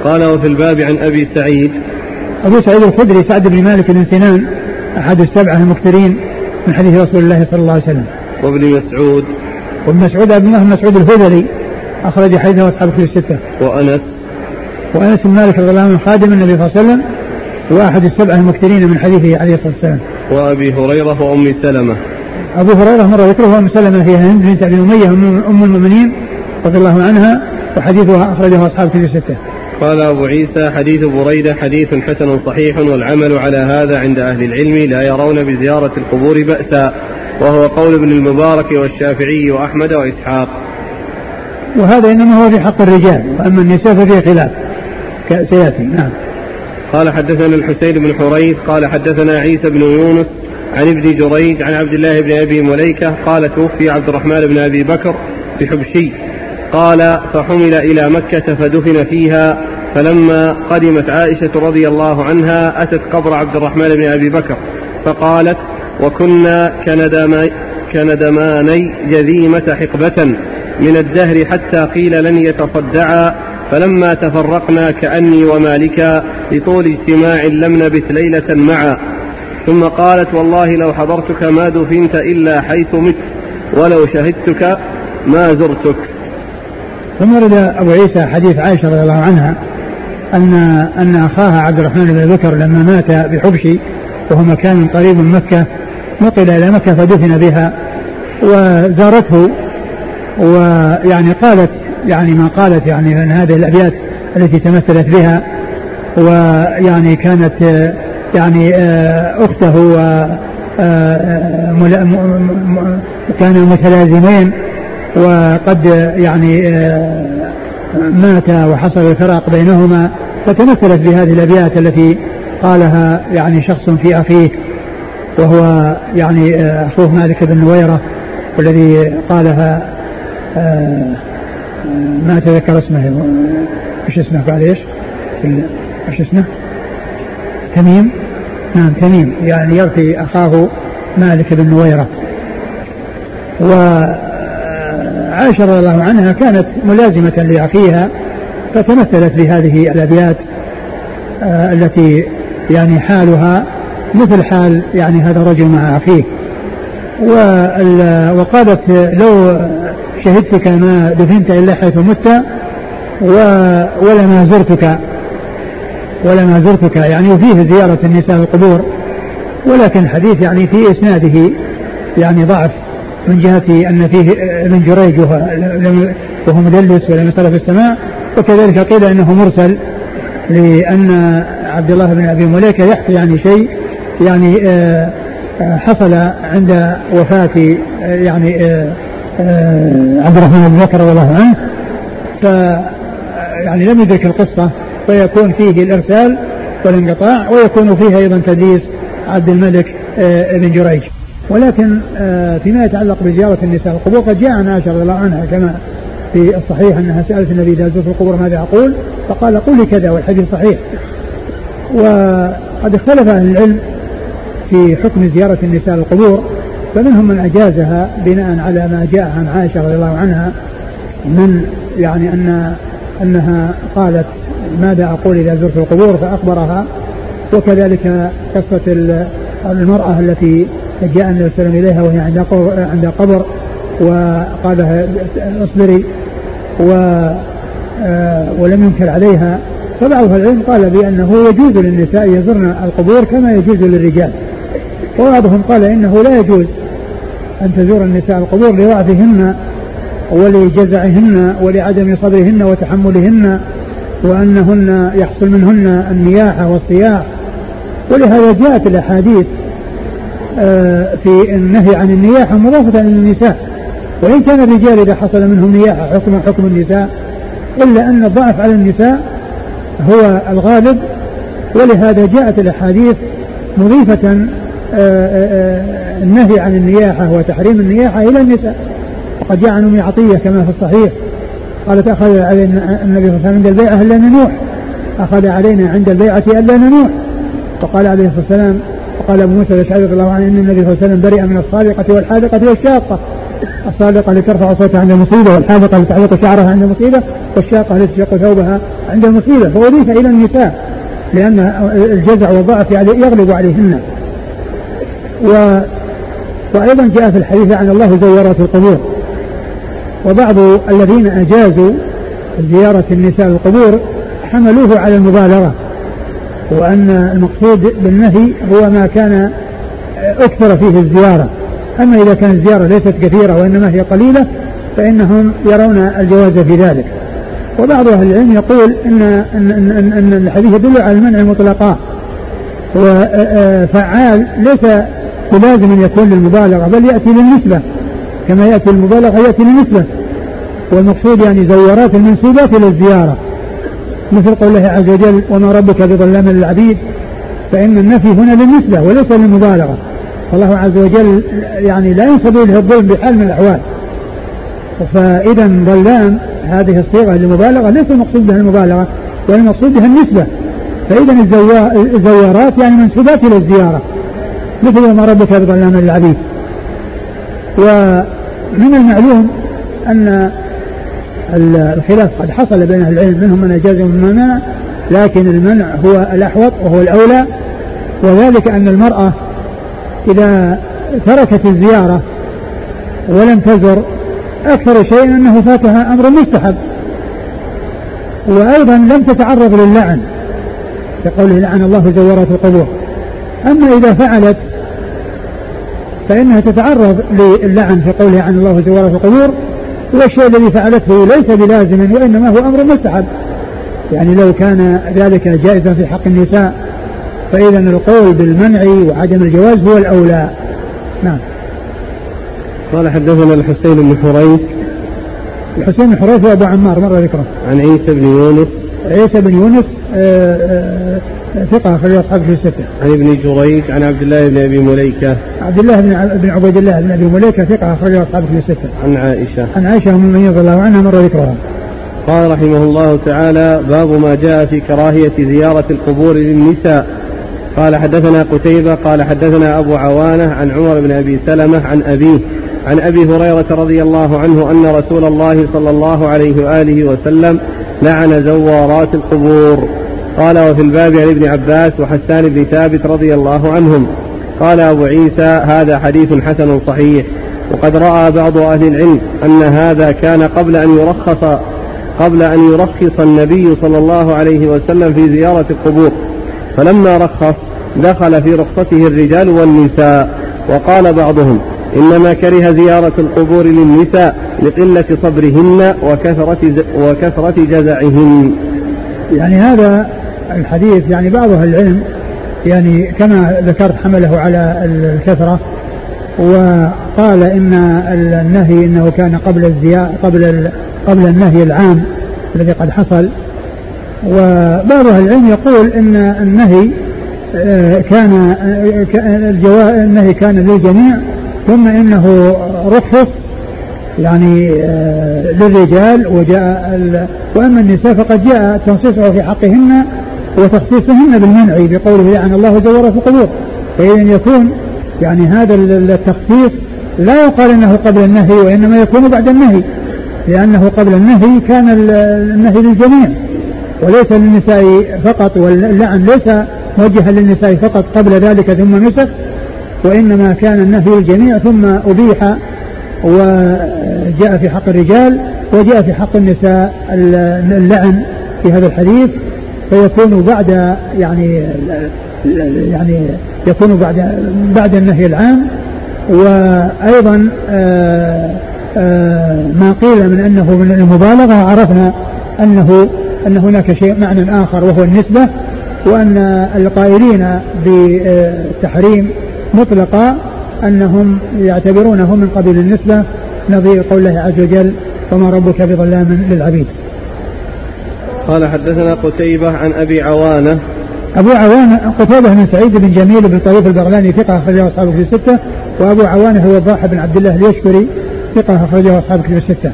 Speaker 1: قال وفي الباب عن أبي سعيد.
Speaker 2: أبو سعيد الخدري سعد بن مالك بن سنان أحد السبعة المكثرين من حديث رسول الله صلى الله عليه وسلم.
Speaker 1: وابن مسعود.
Speaker 2: وابن مسعود عبد الله بن مسعود الهذلي أخرج حديثه أصحاب كتب الستة.
Speaker 1: وأنس.
Speaker 2: وأنس بن مالك رضي الله عنه خادم النبي صلى الله عليه وسلم وأحد السبعة المكثرين من حديثه عليه الصلاة والسلام.
Speaker 1: وأبي هريرة وأم سلمة.
Speaker 2: أبو هريرة مر ذكره وأم سلمة هي هند بنت أبي أمية أم المؤمنين رضي الله عنها وحديثها أخرجه أصحاب كتب الستة.
Speaker 1: قال أبو عيسى حديث بريدة حديث حسن صحيح والعمل على هذا عند أهل العلم لا يرون بزيارة القبور بأسا وهو قول ابن المبارك والشافعي وأحمد وإسحاق.
Speaker 2: وهذا إنما هو في حق الرجال وأما النساء ففيه خلاف. سيأتي نعم.
Speaker 1: قال حدثنا الحسين بن حريث قال حدثنا عيسى بن يونس عن ابن جريج عن عبد الله بن أبي مليكة قال توفي عبد الرحمن بن أبي بكر بحبشي. قال فحمل إلى مكة فدفن فيها فلما قدمت عائشة رضي الله عنها أتت قبر عبد الرحمن بن أبي بكر فقالت وكنا كندماني كندماني جذيمة حقبة من الدهر حتى قيل لن يتصدعا فلما تفرقنا كأني ومالكا لطول اجتماع لم نبت ليلة معا. ثم قالت والله لو حضرتك ما دفنت إلا حيث مت ولو شهدتك ما زرتك.
Speaker 2: ثم ورد أبو عيسى حديث عائشة رضي الله عنها أن أن أخاها عبد الرحمن بن بكر لما مات بحبشي وهو مكان قريب من مكة نقل إلى مكة فدفن بها. وزارته ويعني قالت يعني ما قالت يعني من هذه الأبيات التي تمثلت بها. ويعني كانت يعني آه، أخته و آه، آه، كانوا متلازمين. وقد يعني مات وحصل الفراق بينهما. فتمثلت بهذه الأبيات التي قالها يعني شخص في أخيه. وهو يعني أخوه مالك بن نويرة والذي قالها ما تذكر اسمه إيش اسمه قال إيش؟ إيش اسمه؟ تميم نعم تميم يعني يرثي أخاه مالك بن نويرة وعائشه رضي الله عنها كانت ملازمة لأخيها فتمثلت بهذه الأبيات آه، التي يعني حالها مثل حال يعني هذا الرجل مع اخيه وقالت لو شهدتك ما دفنت إلا حيث مت ولما زرتك. ولما زرتك. يعني وفيه زيارة النساء القبور. ولكن الحديث يعني في إسناده يعني ضعف من جهة أن فيه ابن جريج وهو مدلس ولم يصل في السماع وكذلك قيل أنه مرسل لأن عبد الله بن أبي مليكة يحكي يعني شيء يعني آه، آه، حصل عند وفاة آه، يعني عبد الرحمن بن بكر رضي الله عنه. ف يعني لم يدرك القصة فيكون فيه الإرسال والانقطاع ويكون فيه أيضا تدليس عبد الملك بن جريج. ولكن فيما يتعلق بزيارة النساء القبور قد جاء عن عائشة رضي الله عنها كما في الصحيح أنها سألت النبي إذا زرت القبور ماذا أقول؟ فقال قولي كذا والحديث صحيح. وقد اختلف أهل العلم في حكم زيارة النساء القبور فمنهم من أجازها بناء على ما جاء عن عائشة رضي الله عنها من يعني أن أنها قالت ماذا أقول إذا زرت القبور؟ فأخبرها. وكذلك قصة المرأة التي جاء النبي صلى الله عليه وسلم إليها وهي عند قبر وقال لها اصبري و آه، ولم ينكر عليها. فبعض العلم قال بأنه يجوز للنساء يزرن القبور كما يجوز للرجال. وبعضهم قال إنه لا يجوز أن تزور النساء القبور لضعفهن ولجزعهن ولعدم صبرهن وتحملهن وأنهن يحصل منهن النياحة والصياح ولهذا جاءت الأحاديث آه، في النهي عن النياحة مضافة للنساء وإن كان الرجال إذا حصل منهم نياحة حكم حكم النساء إلا أن الضعف على النساء هو الغالب ولهذا جاءت الأحاديث مضيفة النهي عن النياحة وتحريم النياحة إلى النساء وقد جاء عن أم عطية كما في الصحيح. قالت أخذ علينا النبي صلى الله عليه وسلم عند البيعة ألا ننوح. أخذ علينا عند البيعة ألا ننوح. وقال عليه الصلاة والسلام وقال أبو موسى الأشعري رضي الله عنه أن النبي صلى الله عليه وسلم برئ من الصادقة والحاذقة والشاقة. الصادقة لترفع صوتها عند المصيبة والحاذقة لتحلق شعرها عند المصيبة والشاقة لتشق ثوبها عند المصيبة. فأضيف إلى النساء لأن الجزع والضعف يغلب عليهن. و وأيضا جاء في الحديث عن الله زورات القبور وبعض الذين أجازوا زيارة النساء القبور حملوه على المبالغة وأن المقصود بالنهي هو ما كان أكثر فيه الزيارة. أما إذا كانت الزيارة ليست كثيرة وإنما هي قليلة فإنهم يرون الجواز في ذلك. وبعض أهل العلم يقول إن, إن, إن, إن الحديث يدل على المنع مطلقا وفعال ليس بلازم أن يكون للمبالغة بل يأتي للنسبة. كما يأتي المبالغة يأتي للنسبة. والمقصود يعني زورات المنسوبات إلى الزيارة. مثل قوله عز وجل وما ربك بظلام للعبيد فإن النفي هنا للنسبة وليس للمبالغة. فالله عز وجل يعني لا ينسب إليه الظلم بحال من الأحوال. فإذا ظلام هذه الصيغة للمبالغة ليس المقصود بها المبالغة ولا المقصود بها النسبة. فإذا الزوارات يعني منسوبات إلى الزيارة. مثل ما ربك بظلام للعبيد ومن المعلوم أن الخلاف قد حصل بين أهل العلم منهم من أجاز ومن منع لكن المنع هو الأحوط وهو الأولى. وذلك أن المرأة إذا تركت الزيارة ولم تزر أكثر شيء أنه فاتها أمر مستحب. وأيضا لم تتعرض للعن كقوله لعن الله زورات القبور. أما إذا فعلت فإنها تتعرض للعن في قوله عن الله زورات القبور والشيء الذي فعلته ليس بلازم وإنما هو أمر مستحب. يعني لو كان ذلك جائزا في حق النساء فإذا القول بالمنع وعدم الجواز هو الأولى. نعم.
Speaker 1: قال حدثنا الحسين بن حريث.
Speaker 2: الحسين بن حريث هو أبو عمار مر ذكره.
Speaker 1: عن عيسى بن يونس.
Speaker 2: عيسى بن يونس آه، آه، ثقة أخرج أصحابه في الستة.
Speaker 1: عن ابن جريج عن عبد الله بن أبي مليكة.
Speaker 2: عبد الله بن بن عبيد الله بن أبي مليكة ثقة أخرج أصحابه في الستة.
Speaker 1: عن عائشة.
Speaker 2: عن عائشة أم المؤمنين رضي الله عنها مر ذكرها.
Speaker 1: قال رحمه الله تعالى باب ما جاء في كراهية زيارة القبور للنساء قال حدثنا قتيبة قال حدثنا أبو عوانة عن عمر بن أبي سلمة عن أبيه عن أبي هريرة رضي الله عنه أن رسول الله صلى الله عليه وآله وسلم لعن زوارات القبور قال وفي الباب عن ابن عباس وحسان بن ثابت رضي الله عنهم. قال أبو عيسى هذا حديث حسن صحيح. وقد رأى بعض أهل العلم أن هذا كان قبل أن يرخص قبل أن يرخص النبي صلى الله عليه وسلم في زيارة القبور. فلما رخص دخل في رخصته الرجال والنساء. وقال بعضهم إنما كره زيارة القبور للنساء لقلة صبرهن وكثرة وكثرة جزعهن.
Speaker 2: يعني هذا الحديث يعني بعض أهل العلم يعني كما ذكرت حمله على الكثرة وقال إن النهي إنه كان قبل الزياء قبل قبل النهي العام الذي قد حصل. وبعض أهل العلم يقول إن النهي آه، كان آه، النهي كان للجميع ثم إنه رخص يعني آه، للرجال وجاء وأما النساء فقد جاء تنصيصه في حقهن وتخصيصهن بالمنع بقوله لعن الله زور في القبور. فإذا يكون يعني هذا التخصيص لا يقال إنه قبل النهي وإنما يكون بعد النهي لأنه قبل النهي كان النهي للجميع وليس للنساء فقط واللعن ليس موجها للنساء فقط قبل ذلك ثم نسخ وإنما كان النهي للجميع ثم أبيح وجاء في حق الرجال وجاء في حق النساء اللعن في هذا الحديث. فيكون بعد يعني يعني يكون بعد بعد النهي العام. وأيضا آه، آه، ما قيل من أنه من المبالغة عرفنا أنه أن هناك شيء معنى آخر وهو النسبة وأن القائلين بالتحريم مطلقا أنهم يعتبرونه من قبيل النسبة. نظير قوله عز وجل وما ربك بظلام للعبيد.
Speaker 1: قال حدثنا قتيبة عن أبي عوانة.
Speaker 2: أبو عوانة قتيبة بن سعيد بن جميل بن طريف البغلاني ثقة أخرجه أصحابه في الستة. وأبو عوانة هو الضاحى بن عبد الله اليشكري ثقة أخرجه أصحابه في الستة.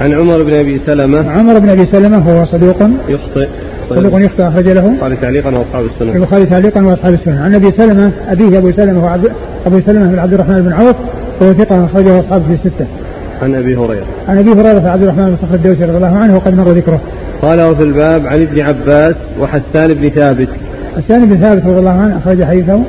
Speaker 1: عن عمر بن أبي سلمة.
Speaker 2: عمر بن أبي سلمة هو صدوق.
Speaker 1: يخطئ.
Speaker 2: صدوق يخطئ أخرج له.
Speaker 1: البخاري تعليقا وأصحاب السنة.
Speaker 2: البخاري تعليقا وأصحاب السنة. عن أبي سلمة أبيه أبو سلمة هو أبو سلمة بن عبد الرحمن بن عوف وهو ثقة أخرجه أصحابه في الستة.
Speaker 1: عن أبي هريرة.
Speaker 2: عن أبي هريرة عبد الرحمن بن صخر الدوسي رضي الله عنه وقد مر ذكره.
Speaker 1: قال وفي الباب عن ابن عباس وحسان بن ثابت.
Speaker 2: حسان بن ثابت رضي الله عنه أخرج حديثه.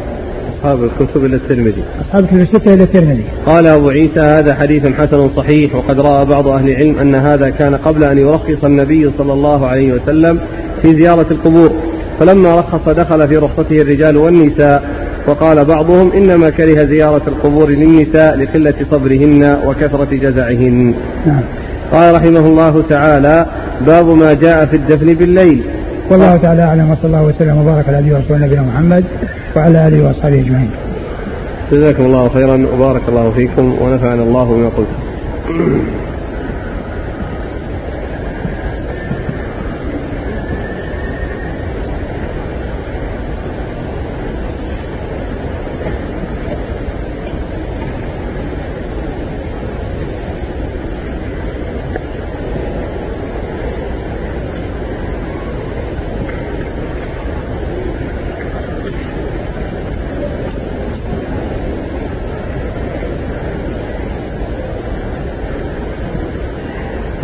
Speaker 1: أصحاب الكتب إلى الترمذي.
Speaker 2: أصحاب الكتب الستة إلى الترمذي.
Speaker 1: قال أبو عيسى هذا حديث حسن صحيح وقد رأى بعض أهل العلم أن هذا كان قبل أن يرخص النبي صلى الله عليه وسلم في زيارة القبور. فلما رخص دخل في رخصته الرجال والنساء وقال بعضهم إنما كره زيارة القبور للنساء لقلة صبرهن وكثرة جزعهن. نعم. قال رحمه الله تعالى باب ما جاء في الدفن بالليل
Speaker 2: والله تعالى أعلم وصلى الله وسلم وبارك على نبينا ورسول نبينا محمد وعلى آله وأصحابه أجمعين.
Speaker 1: جزاكم الله خيرا وبارك الله فيكم ونفعنا الله بما قلتم.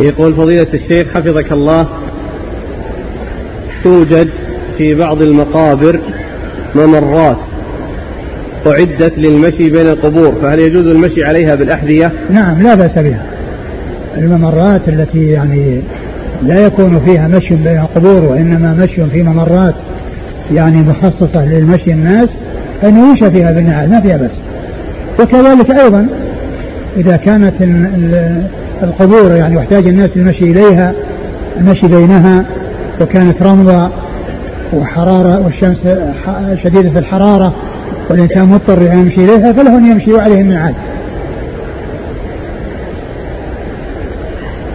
Speaker 1: يقول فضيلة الشيخ حفظك الله توجد في بعض المقابر ممرات أعدت للمشي بين القبور فهل يجوز المشي عليها بالأحذية؟
Speaker 2: نعم لا بأس بها الممرات التي يعني لا يكون فيها مشي بين القبور وإنما مشي في ممرات يعني مخصصة للمشي الناس فإنه يمشى فيها بالنعال ما فيها بس وكذلك أيضا إذا كانت القبور يعني واحتاج الناس المشي إليها المشي بينها. وكانت رمضة وحرارة والشمس شديدة الحرارة والإنسان مضطر أن يمشي إليها فله أن يمشي وعليه الميعاد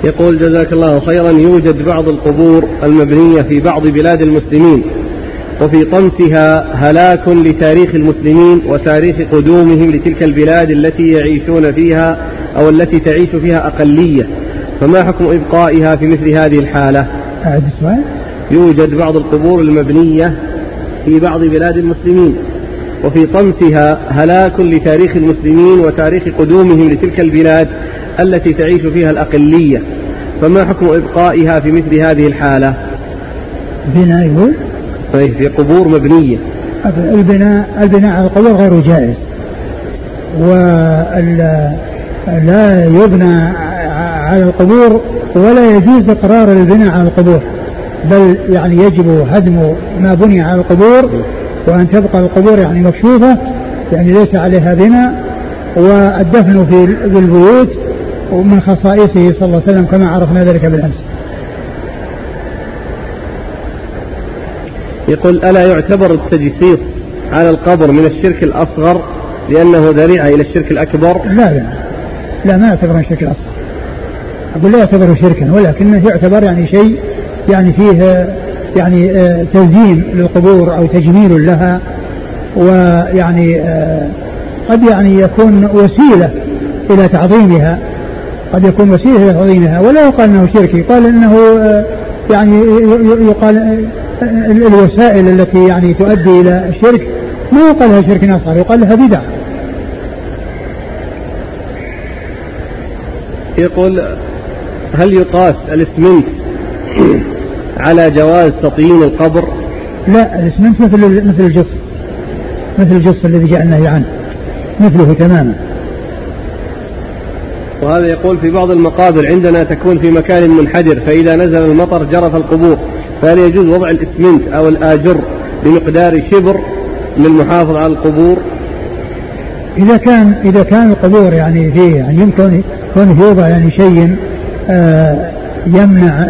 Speaker 1: يقول جزاك الله خيرا يوجد بعض القبور المبنية في بعض بلاد المسلمين وفي طمسها هلاك لتاريخ المسلمين وتاريخ قدومهم لتلك البلاد التي يعيشون فيها. أو التي تعيش فيها أقلية فما حكم إبقائها في مثل هذه الحالة؟
Speaker 2: أعد السؤال.
Speaker 1: يوجد بعض القبور المبنية في بعض بلاد المسلمين وفي طمسها هلاك لتاريخ المسلمين وتاريخ قدومهم لتلك البلاد التي تعيش فيها الأقلية. فما حكم إبقائها في مثل هذه الحالة؟
Speaker 2: بناء يقول؟
Speaker 1: طيب في قبور مبنية.
Speaker 2: البناء البناء على القبور غير جائز. وال لا يبنى على القبور ولا يجوز إقرار البناء على القبور بل يعني يجب هدم ما بني على القبور وأن تبقى القبور يعني مكشوفة يعني ليس عليها بناء والدفن في البيوت ومن خصائصه صلى الله عليه وسلم كما عرفنا ذلك بالأمس.
Speaker 1: يقول ألا يعتبر التجسيس على القبر من الشرك الأصغر لأنه ذريعة إلى الشرك الأكبر؟
Speaker 2: لا لا لا ما يعتبر شرك اصغر أقول لا يعتبر شركا ولكنه يعتبر يعني شيء يعني فيه يعني آه، تزيين للقبور أو تجميل لها ويعني آه، قد يعني يكون وسيلة إلى تعظيمها قد يكون وسيلة إلى تعظيمها ولا يقال إنه شرك يقال إنه آه، يعني يقال الوسائل التي يعني تؤدي إلى الشرك ما يقال لها شرك اصغر يقال لها بدعة.
Speaker 1: يقول هل يقاس الاسمنت على جواز تطيين القبر؟
Speaker 2: لا الاسمنت مثل مثل الجص مثل الجص الذي جاء النهي عنه مثله تماما
Speaker 1: وهذا يقول في بعض المقابر عندنا تكون في مكان منحدر فإذا نزل المطر جرف القبور فهل يجوز وضع الإسمنت أو الآجر بمقدار شبر للمحافظة على القبور؟
Speaker 2: إذا كان إذا كان القبور يعني فيه يعني يمكن كونه يوضع يعني شيء آه، يمنع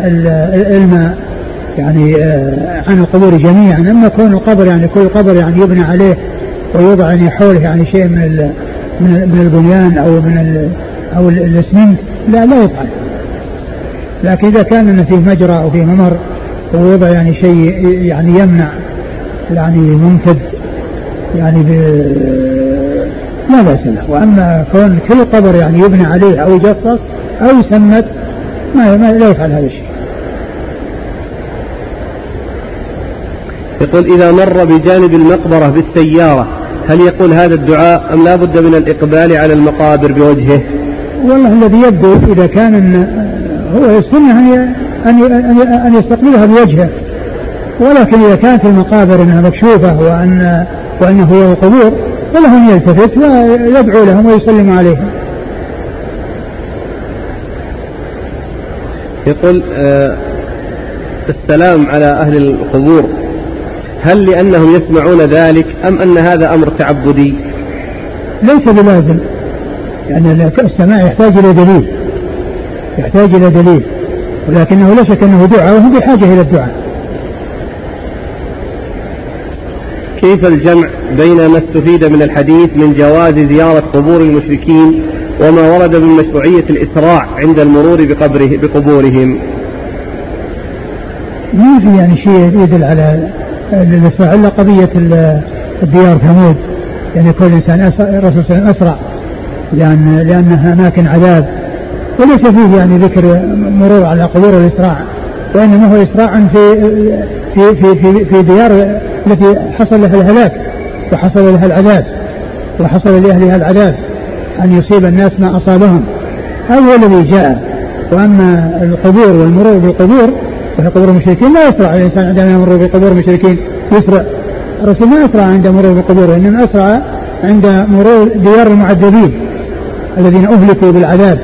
Speaker 2: الماء يعني آه، عن القبور جميعا. أما كون القبر يعني كل قبر يعني يبنى عليه ويوضع يعني حوله يعني شيء من من البنيان أو من أو الأسمنت لا لا يفعل لكن إذا كان فيه مجرى أو فيه ممر ووضع يعني شيء يعني يمنع يعني ممتد يعني لا بأس له. وأما كون كل قبر يعني يبنى عليه أو يجصص أو يسمت ما, ما لا يفعل هذا الشيء.
Speaker 1: يقول إذا مر بجانب المقبرة بالسيارة هل يقول هذا الدعاء أم لا بد من الإقبال على المقابر بوجهه؟
Speaker 2: والله الذي يبدو إذا كان هو السنة أن أن يستقبلها بوجهه. ولكن إذا كانت المقابر أنها مكشوفة وأن وأنه هو القبور فله يلتفت ويدعو لهم ويسلم عليهم.
Speaker 1: يقول آه السلام على أهل القبور. هل لأنهم يسمعون ذلك أم أن هذا أمر تعبدي؟
Speaker 2: ليس بلازم. يعني السماع يحتاج إلى دليل. يحتاج إلى دليل. ولكنه لا شك أنه دعاء وهم بحاجة إلى الدعاء.
Speaker 1: كيف الجمع بين ما استفيد من الحديث من جواز زيارة قبور المشركين وما ورد من مشروعية الإسراع عند المرور بقبره بقبورهم؟
Speaker 2: ما في يعني شيء يدل على الإسراع إلا قضية الديار ثمود. يعني كل إنسان الرسول صلى الله عليه وسلم أسرع لأن لأنها أماكن عذاب. وليس فيه يعني ذكر مرور على قبور الإسراع وإنما هو إسراع في في في في, في ديار التي حصل لها الهلاك وحصل لها العذاب وحصل لأهلها العذاب أن يصيب الناس ما أصابهم. هذا هو الذي جاء. وأما القبور والمرور بالقبور وهي قبور المشركين لا يسرع الإنسان عندما يمر بقبور المشركين. يسرع. الرسول ما أسرع عند مرور بالقبور وإنما أسرع عند مرور ديار المعذبين الذين أهلكوا بالعذاب.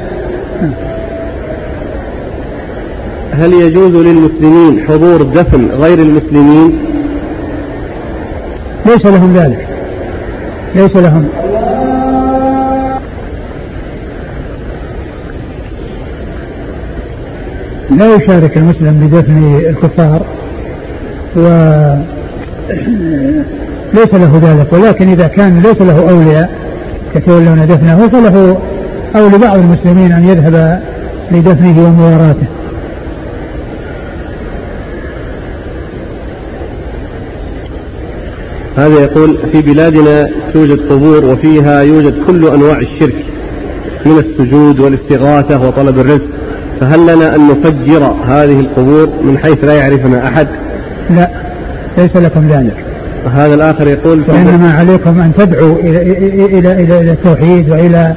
Speaker 1: هل يجوز للمسلمين حضور دفن غير المسلمين؟
Speaker 2: ليس لهم ذلك. ليس لهم. لا يشارك المسلم بدفن الكفار و ليس له ذلك ولكن إذا كان ليس له أولياء يتولون دفنه فله أو لبعض المسلمين أن يذهب لدفنه ومواراته.
Speaker 1: هذا يقول في بلادنا توجد قبور وفيها يوجد كل أنواع الشرك من السجود والاستغاثة وطلب الرزق. فهل لنا أن نفجر هذه القبور من حيث لا يعرفنا أحد؟
Speaker 2: لا ليس لكم ذلك.
Speaker 1: هذا الآخر يقول
Speaker 2: وإنما عليكم أن تدعوا إلى, إلى, إلى, إلى التوحيد وإلى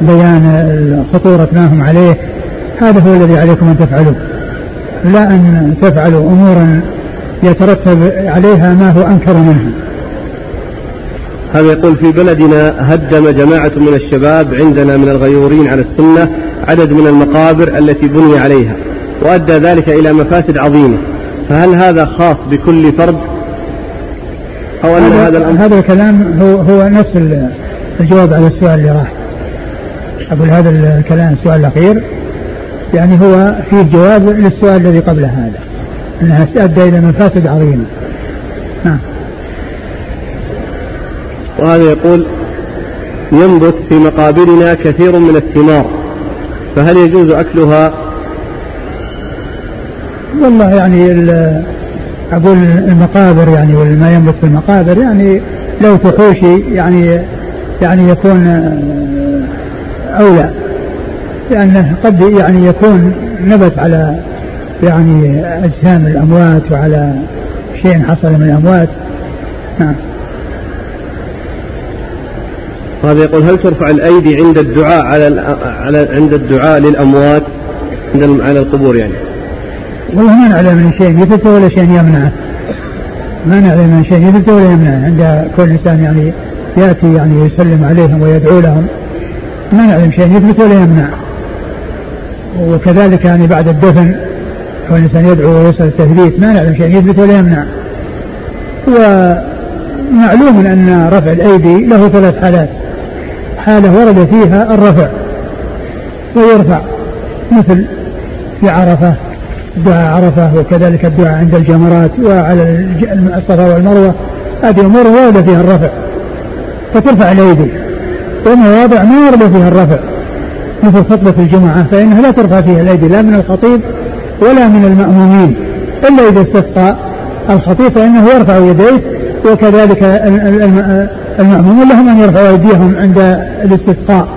Speaker 2: بيان خطورة ما هم عليه. هذا هو الذي عليكم أن تفعلوه. لا أن تفعلوا أمورا يترتب عليها ما هو أنكر منها.
Speaker 1: هذا يقول في بلدنا هدم جماعة من الشباب عندنا من الغيورين على السنة عدد من المقابر التي بني عليها وأدى ذلك إلى مفاسد عظيمة فهل هذا خاص بكل فرد؟
Speaker 2: أو أن هذا, هذا الأمر هذا الكلام هو هو نفس الجواب على السؤال اللي راح. أقول هذا الكلام السؤال الأخير يعني هو فيه جواب للسؤال الذي قبل هذا أنها أدى إلى مفاسد عظيمة. نعم
Speaker 1: وهذا يقول ينبت في مقابرنا كثير من الثمار فهل يجوز أكلها؟
Speaker 2: والله يعني أقول المقابر يعني وما ينبت في المقابر يعني لو تحوشي يعني يعني يكون أولى لأنه قد يعني يكون نبت على يعني أجسام الأموات وعلى شيء حصل من الأموات. نعم.
Speaker 1: هذا يقول هل ترفع الأيدي عند الدعاء على على عند الدعاء للأموات عند على القبور يعني؟
Speaker 2: والله ما نعلم من شيء يثبت ولا شيء يمنعه. ما نعلم من شيء يثبت ولا يمنعه عند كل إنسان يعني يأتي يعني يسلم عليهم ويدعو لهم ما نعلم شيء يثبت ولا يمنع. وكذلك يعني بعد الدفن كل إنسان يدعو ويسأل التثبيت ما نعلم شيء يثبت ولا يمنع. ومعلوم أن رفع الأيدي له ثلاث حالات حالة ورد فيها الرفع ويرفع مثل في عرفة دعاء عرفة وكذلك الدعاء عند الجمرات وعلى الصفا والمروة هذه أمور ورد فيها الرفع فترفع الأيدي ومواضع ما ورد فيها الرفع مثل خطبة الجمعة فإنها لا ترفع فيها الأيدي لا من الخطيب ولا من المأمومين إلا إذا استسقى الخطيب فإنه يرفع يديه وكذلك المأمومون لهم أن يرفعوا أيديهم عند الاستسقاء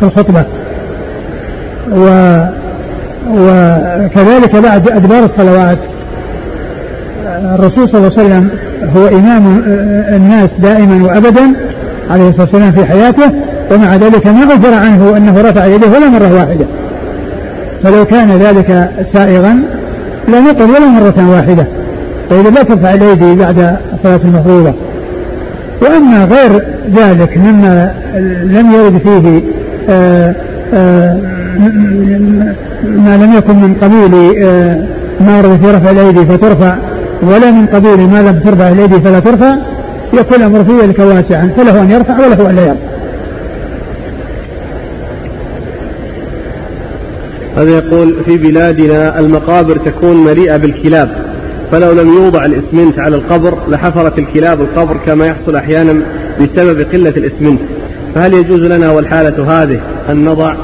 Speaker 2: في الخطبة. و وكذلك بعد أدبار الصلوات الرسول صلى الله عليه وسلم هو إمام الناس دائما وأبدا عليه الصلاة والسلام في حياته ومع ذلك ما غفر عنه أنه رفع يديه ولا مرة واحدة. فلو كان ذلك سائغا لنقل ولا مرة واحدة. فإذا لا ترفع الأيدي بعد الصلاة المفروضة. وأما غير ذلك مما لم يرد فيه آآ آآ ما لم يكن من قبيل ما ورد في رفع الأيدي فترفع ولا من قبيل ما لم ترفع الأيدي فلا ترفع يكون الأمر في ذلك واسعا فله أن يرفع وله أن لا يرفع.
Speaker 1: هذا يقول في بلادنا المقابر تكون مليئة بالكلاب. فلو لم يوضع الإسمنت على القبر لحفرت الكلاب القبر كما يحصل أحيانا بسبب قلة الإسمنت. فهل يجوز لنا والحالة هذه أن نضع؟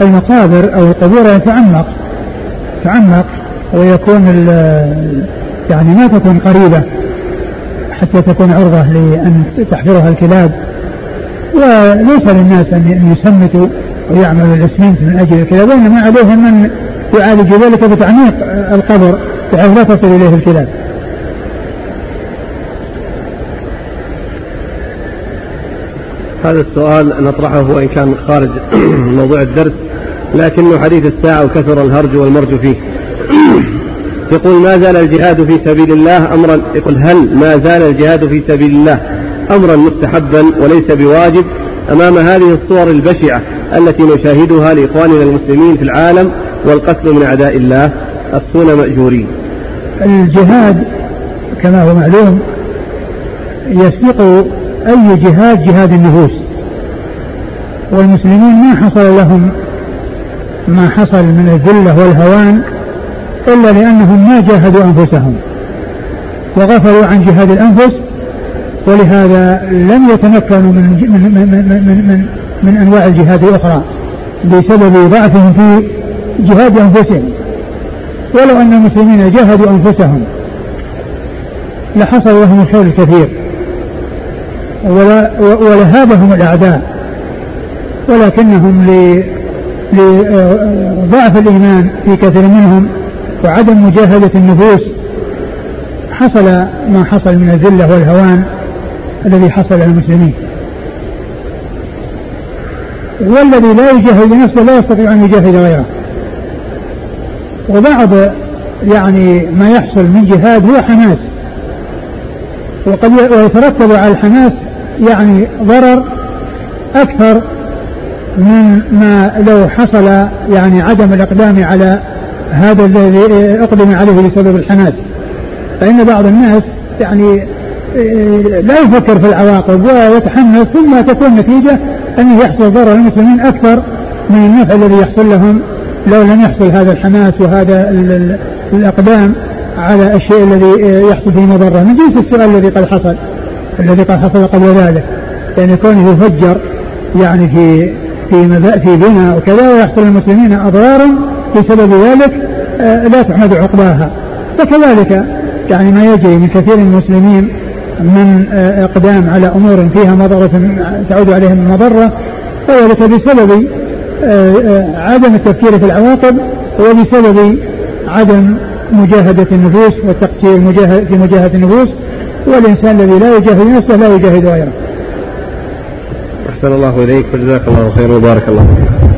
Speaker 2: المقابر أو القبور يتعمق تعمق ويكون يعني ما تكون قريبة حتى تكون عرضة لأن تحفرها الكلاب. وليس للناس أن يسمتوا ويعملوا الاسمنت من أجل الكلاب وإنما عليهم أن يعالجوا ذلك بتعميق القبر بحيث لا تصل إليه الكلاب.
Speaker 1: هذا السؤال نطرحه وإن كان خارج موضوع الدرس لكنه حديث الساعة وكثر الهرج والمرج فيه. يقول ما زال الجهاد في سبيل الله أمرا يقول هل ما زال الجهاد في سبيل الله أمرا مستحبا وليس بواجب أمام هذه الصور البشعة التي نشاهدها لإخواننا المسلمين في العالم والقتل من أعداء الله الصون مأجورين.
Speaker 2: الجهاد كما هو معلوم يسبق أي جهاد جهاد النفوس. والمسلمين ما حصل لهم ما حصل من الذلة والهوان إلا لأنهم ما جاهدوا أنفسهم وغفلوا عن جهاد الأنفس ولهذا لم يتمكنوا من من من من, من, من, أنواع الجهاد الأخرى بسبب ضعفهم في جهاد أنفسهم. ولو أن المسلمين جاهدوا أنفسهم لحصل لهم الخير الكثير. ولهابهم الأعداء. ولكنهم لضعف الإيمان في كثير منهم وعدم مجاهدة النفوس. حصل ما حصل من الذلة والهوان الذي حصل على المسلمين. والذي لا يجاهد نفسه لا يستطيع أن يجاهد غيره. وبعض يعني ما يحصل من جهاد هو حماس. وقد يترتب على الحماس يعني ضرر أكثر من ما لو حصل يعني عدم الإقدام على هذا الذي أقدم عليه بسبب الحماس. فإن بعض الناس يعني آه، لا يفكر في العواقب ويتحمس ثم تكون نتيجة أنه يحصل ضرر المسلمين أكثر من النفع الذي يحصل لهم لو لم يحصل هذا الحماس وهذا الإقدام على الشيء الذي يحصل فيه مضرة من جنس السؤال الذي قد حصل الذي قد حصل قبل ذلك. يعني كونه يفجر يعني في في في بناء وكذا ويحصل للمسلمين اضرار بسبب ذلك آه، لا تحمد عقباها. فكذلك يعني ما يجري من كثير من المسلمين من آه، إقدام على أمور فيها مضرة تعود عليهم المضره وذلك بسبب آه، عدم التفكير في العواقب وبسبب عدم مجاهدة النفوس والتقصير في مجاهدة النفوس والإنسان الذي لا يجاهد نفسه لا يجاهد غيره.
Speaker 1: أحسن الله إليك وجزاك الله خيرا وبارك الله فيك.